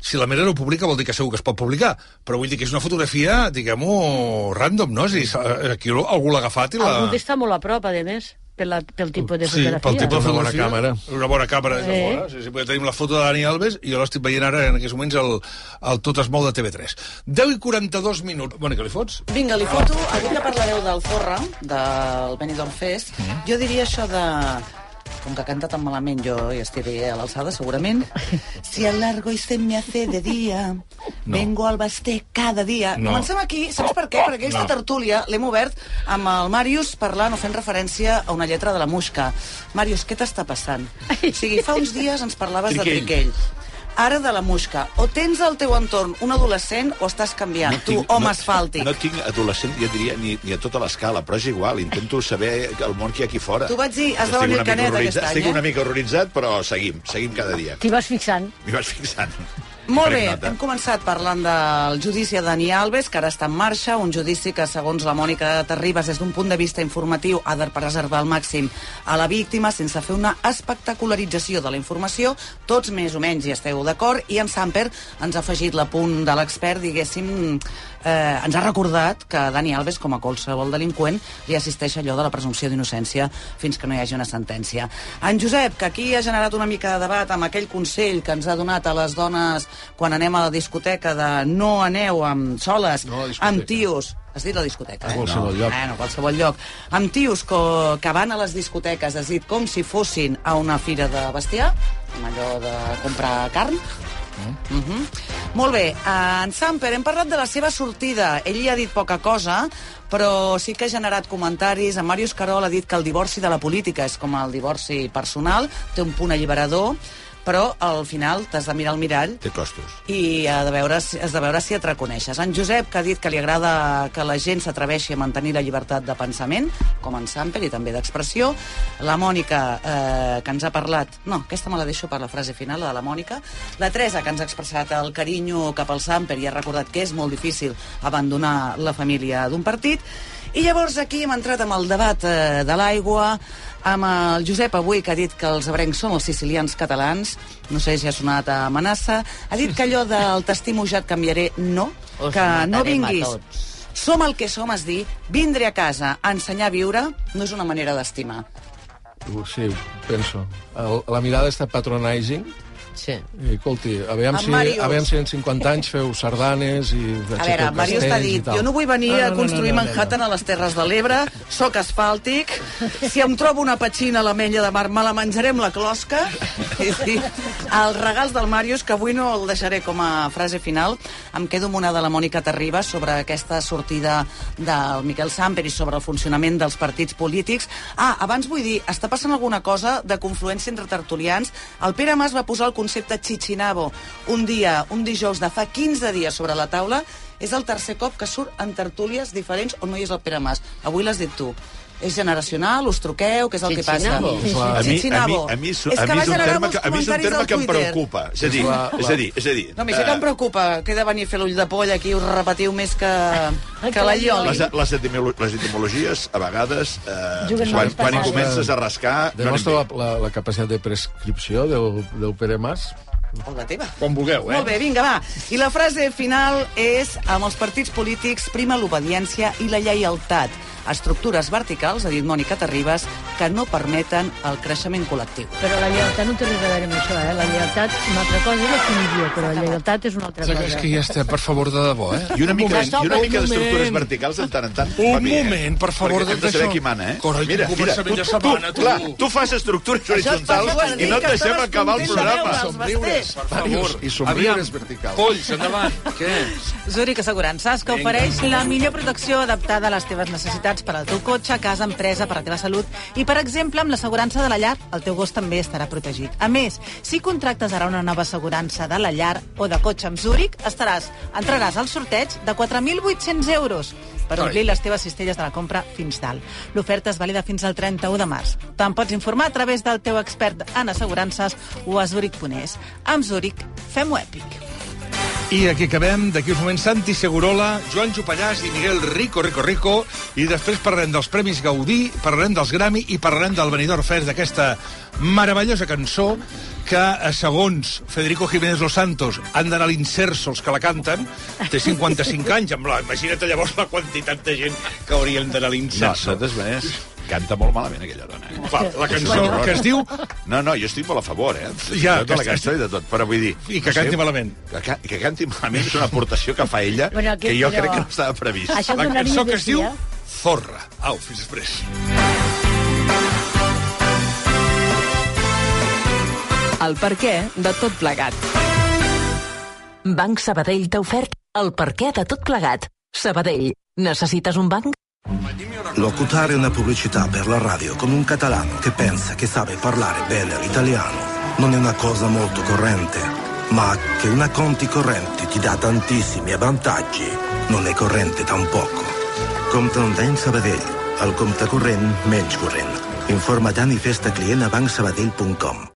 Si la Mailero ho publica vol dir que segur que es pot publicar, però vull dir que és una fotografia, diguem-ho, random, no? És a dir, s'ha- aquí algú l'ha agafat i la... Algú està molt a prop, a més, per la, pel tipus de Sí, fotografia. pel tipus de Una bona fotografia. càmera. Una bona càmera des de Eh. fora. Sí, sí, perquè tenim la foto de Dani Alves i jo l'estic veient ara en aquests moments el, el Tot es mou de TV3. 10 i 42 minuts. Què li fots? Vinga, li foto, avui que parlareu del Zorra, del Benidorm Fest, jo diria això de com que canta tan malament jo i estiré a l'alçada segurament si el largo y se me hace de día vengo al basté cada dia No. comencem aquí, saps per què? perquè aquesta No. tertúlia l'hem obert amb el Màrius parlant o fent referència a una lletra de la Musca Màrius, què t'està passant? o sigui, fa uns dies ens parlaves de Triquell. Ara de la Musca o tens al teu entorn un adolescent o estàs canviant, tu, home asfàltic No tinc adolescent, jo diria, ni, ni a tota l'escala, però és igual, intento saber el món que hi ha aquí fora. Tu vaig dir, has de Estic venir Canet aquest any, Estic eh? una mica horroritzat, però seguim, seguim cada dia. T'hi vas fixant. M'hi vaig fixant. Molt bé, nota. hem començat parlant del judici a Dani Alves, que ara està en marxa, un judici que, segons la Mònica Terribas, des d'un punt de vista informatiu, ha de preservar al màxim a la víctima sense fer una espectacularització de la informació. Tots més o menys hi esteu d'acord, i en Samper ens ha afegit l'apunt de l'expert, diguéssim, eh, ens ha recordat que Dani Alves, com a qualsevol delinqüent, li assisteix allò de la presumpció d'innocència fins que no hi hagi una sentència. En Josep, que aquí ha generat una mica de debat amb aquell consell que ens ha donat a les dones quan anem a la discoteca de no aneu amb soles, No a amb tios Has dit la discoteca, A eh? qualsevol no. lloc. Bueno, a qualsevol lloc. Amb tios que, que van a les discoteques, has dit, com si fossin a una fira de bestiar, amb allò de comprar carn. Mm -hmm. Molt bé, eh, en Samper, hem parlat de la seva sortida. Ell hi ha dit poca cosa, però sí que ha generat comentaris. En Màrius Carol ha dit que el divorci de la política és com el divorci personal, té un punt alliberador, però al final t'has de mirar al mirall Té costos. i ha de veure, has de veure si et reconeixes. En Josep, que ha dit que li agrada que la gent s'atreveixi a mantenir la llibertat de pensament, com en Samper, i també d'expressió. La Mònica, eh, que ens ha parlat... No, aquesta me la deixo per la frase final, la de la Mònica. La Teresa, que ens ha expressat el carinyo cap al Samper i ha recordat que és molt difícil abandonar la família d'un partit. I llavors aquí hem entrat amb el debat eh, de l'aigua, amb el Josep avui, que ha dit que els abrencs són els sicilians catalans, no sé si ha sonat a amenaça, ha dit que allò del t'estimo ja et canviaré, no, Us que no vinguis. tots. Som el que som, es dir, vindre a casa a ensenyar a viure no és una manera d'estimar. Sí, penso. El, la mirada està patronizing. Sí. I, escolti, aviam si, aviam si en 50 anys feu sardanes i... A veure, Màrius t'ha dit, jo no vull venir No, no, a no, construir no, no, no, Manhattan a les Terres de l'Ebre, sóc asfàltic, si em trobo una petxina a l'Ametlla de Mar, me la menjaré amb la closca. I els regals del Màrius, que avui no el deixaré com a frase final, em quedo amb una de la Mònica Terribas sobre aquesta sortida del Miquel Samper i sobre el funcionament dels partits polítics. Ah, abans vull dir, està passant alguna cosa de confluència entre tertulians. El Pere Mas va posar el concepte Chichinabo un dia, un dijous de fa 15 dies sobre la taula. És el tercer cop que surt en tertúlies diferents on no hi és el Pere Mas. Avui l'has dit tu. És generacional, us truqueu, què és el que passa? A mi, a mi, a mi, és- a que mi és un terme que, a mi és un terme que em preocupa. És a dir, és a dir, és a dir... No, a mi sí que em preocupa que he de venir a fer l'ull de poll aquí, us repetiu més que, que la Ioli. Les, les, etimolo les etimologies, a vegades, eh, quan, quan hi comences a rascar... No Demostra anem la, la, la capacitat de prescripció del, del Pere Mas. O la teva. vulgueu, eh? Molt bé, vinga, va. I la frase final és amb els partits polítics prima l'obediència i la lleialtat. Estructures verticals, ha dit Mònica Terribas, que no permeten el creixement col·lectiu. Però la lleialtat no té res a veure amb això, eh? La lleialtat, una altra cosa és la comissió, però la lleialtat és una altra cosa. és que ja estem per favor de debò, eh? I una mica, moment, i una un mica d'estructures verticals de tant en tant. Un bé, eh? moment, per favor, Perquè hem de saber qui mana, eh? Correcte, mira, mira, tu, setmana, tu, tu. clar, tu fas estructures horitzontals i no et deixem acabar el programa. Somriures, Per favor. i somriures verticals. Polls, endavant. Què? Zurich Assegurances, que ofereix la millor protecció adaptada a les teves necessitats per al teu cotxe, casa, empresa, per la teva salut. I, per exemple, amb l'assegurança de la llar, el teu gos també estarà protegit. A més, si contractes ara una nova assegurança de la llar o de cotxe amb Zurich, estaràs, entraràs al sorteig de 4.800 euros per omplir les teves cistelles de la compra fins dalt. L'oferta és vàlida fins al 31 de març. Te'n pots informar a través del teu expert en assegurances o a zurich.es. Amb Zurich, fem-ho èpic. I aquí acabem, d'aquí uns moments, Santi Segurola, Joan Jupallàs i Miguel Rico, Rico, Rico, i després parlarem dels Premis Gaudí, parlarem dels Grammy i parlarem del Benidorm Fest, d'aquesta meravellosa cançó que, eh, segons Federico Jiménez Los Santos, han d'anar a l'inserso els que la canten, té 55 anys, amb la, imagina't llavors la quantitat de gent que haurien d'anar a No, l'inserso. de totes maneres, canta molt malament aquella dona. Eh? Fa, la cançó que es diu No, no, jo estic molt a favor, eh? Ja, de tota la que- cançó i de tot, però vull dir... I que canti malament. Que, ca- que canti malament és una aportació que fa ella Bueno, aquest, que jo però- crec que no estava previst. Això La cançó que es diu. Zorra. Au, fins després. El per què de tot plegat. Banc Sabadell t'ha ofert el perquè de tot plegat. Sabadell, necessites un banc? Locutare una pubblicità per la radio con un catalano che pensa che sabe parlare bene l'italiano non è una cosa molto corrente, ma che una conti corrente ti dà tantissimi vantaggi non è corrente tampoco. Compte Sabadell, el compte corrent menys corrent. Informa Dani Festa client a bancsabadell.com.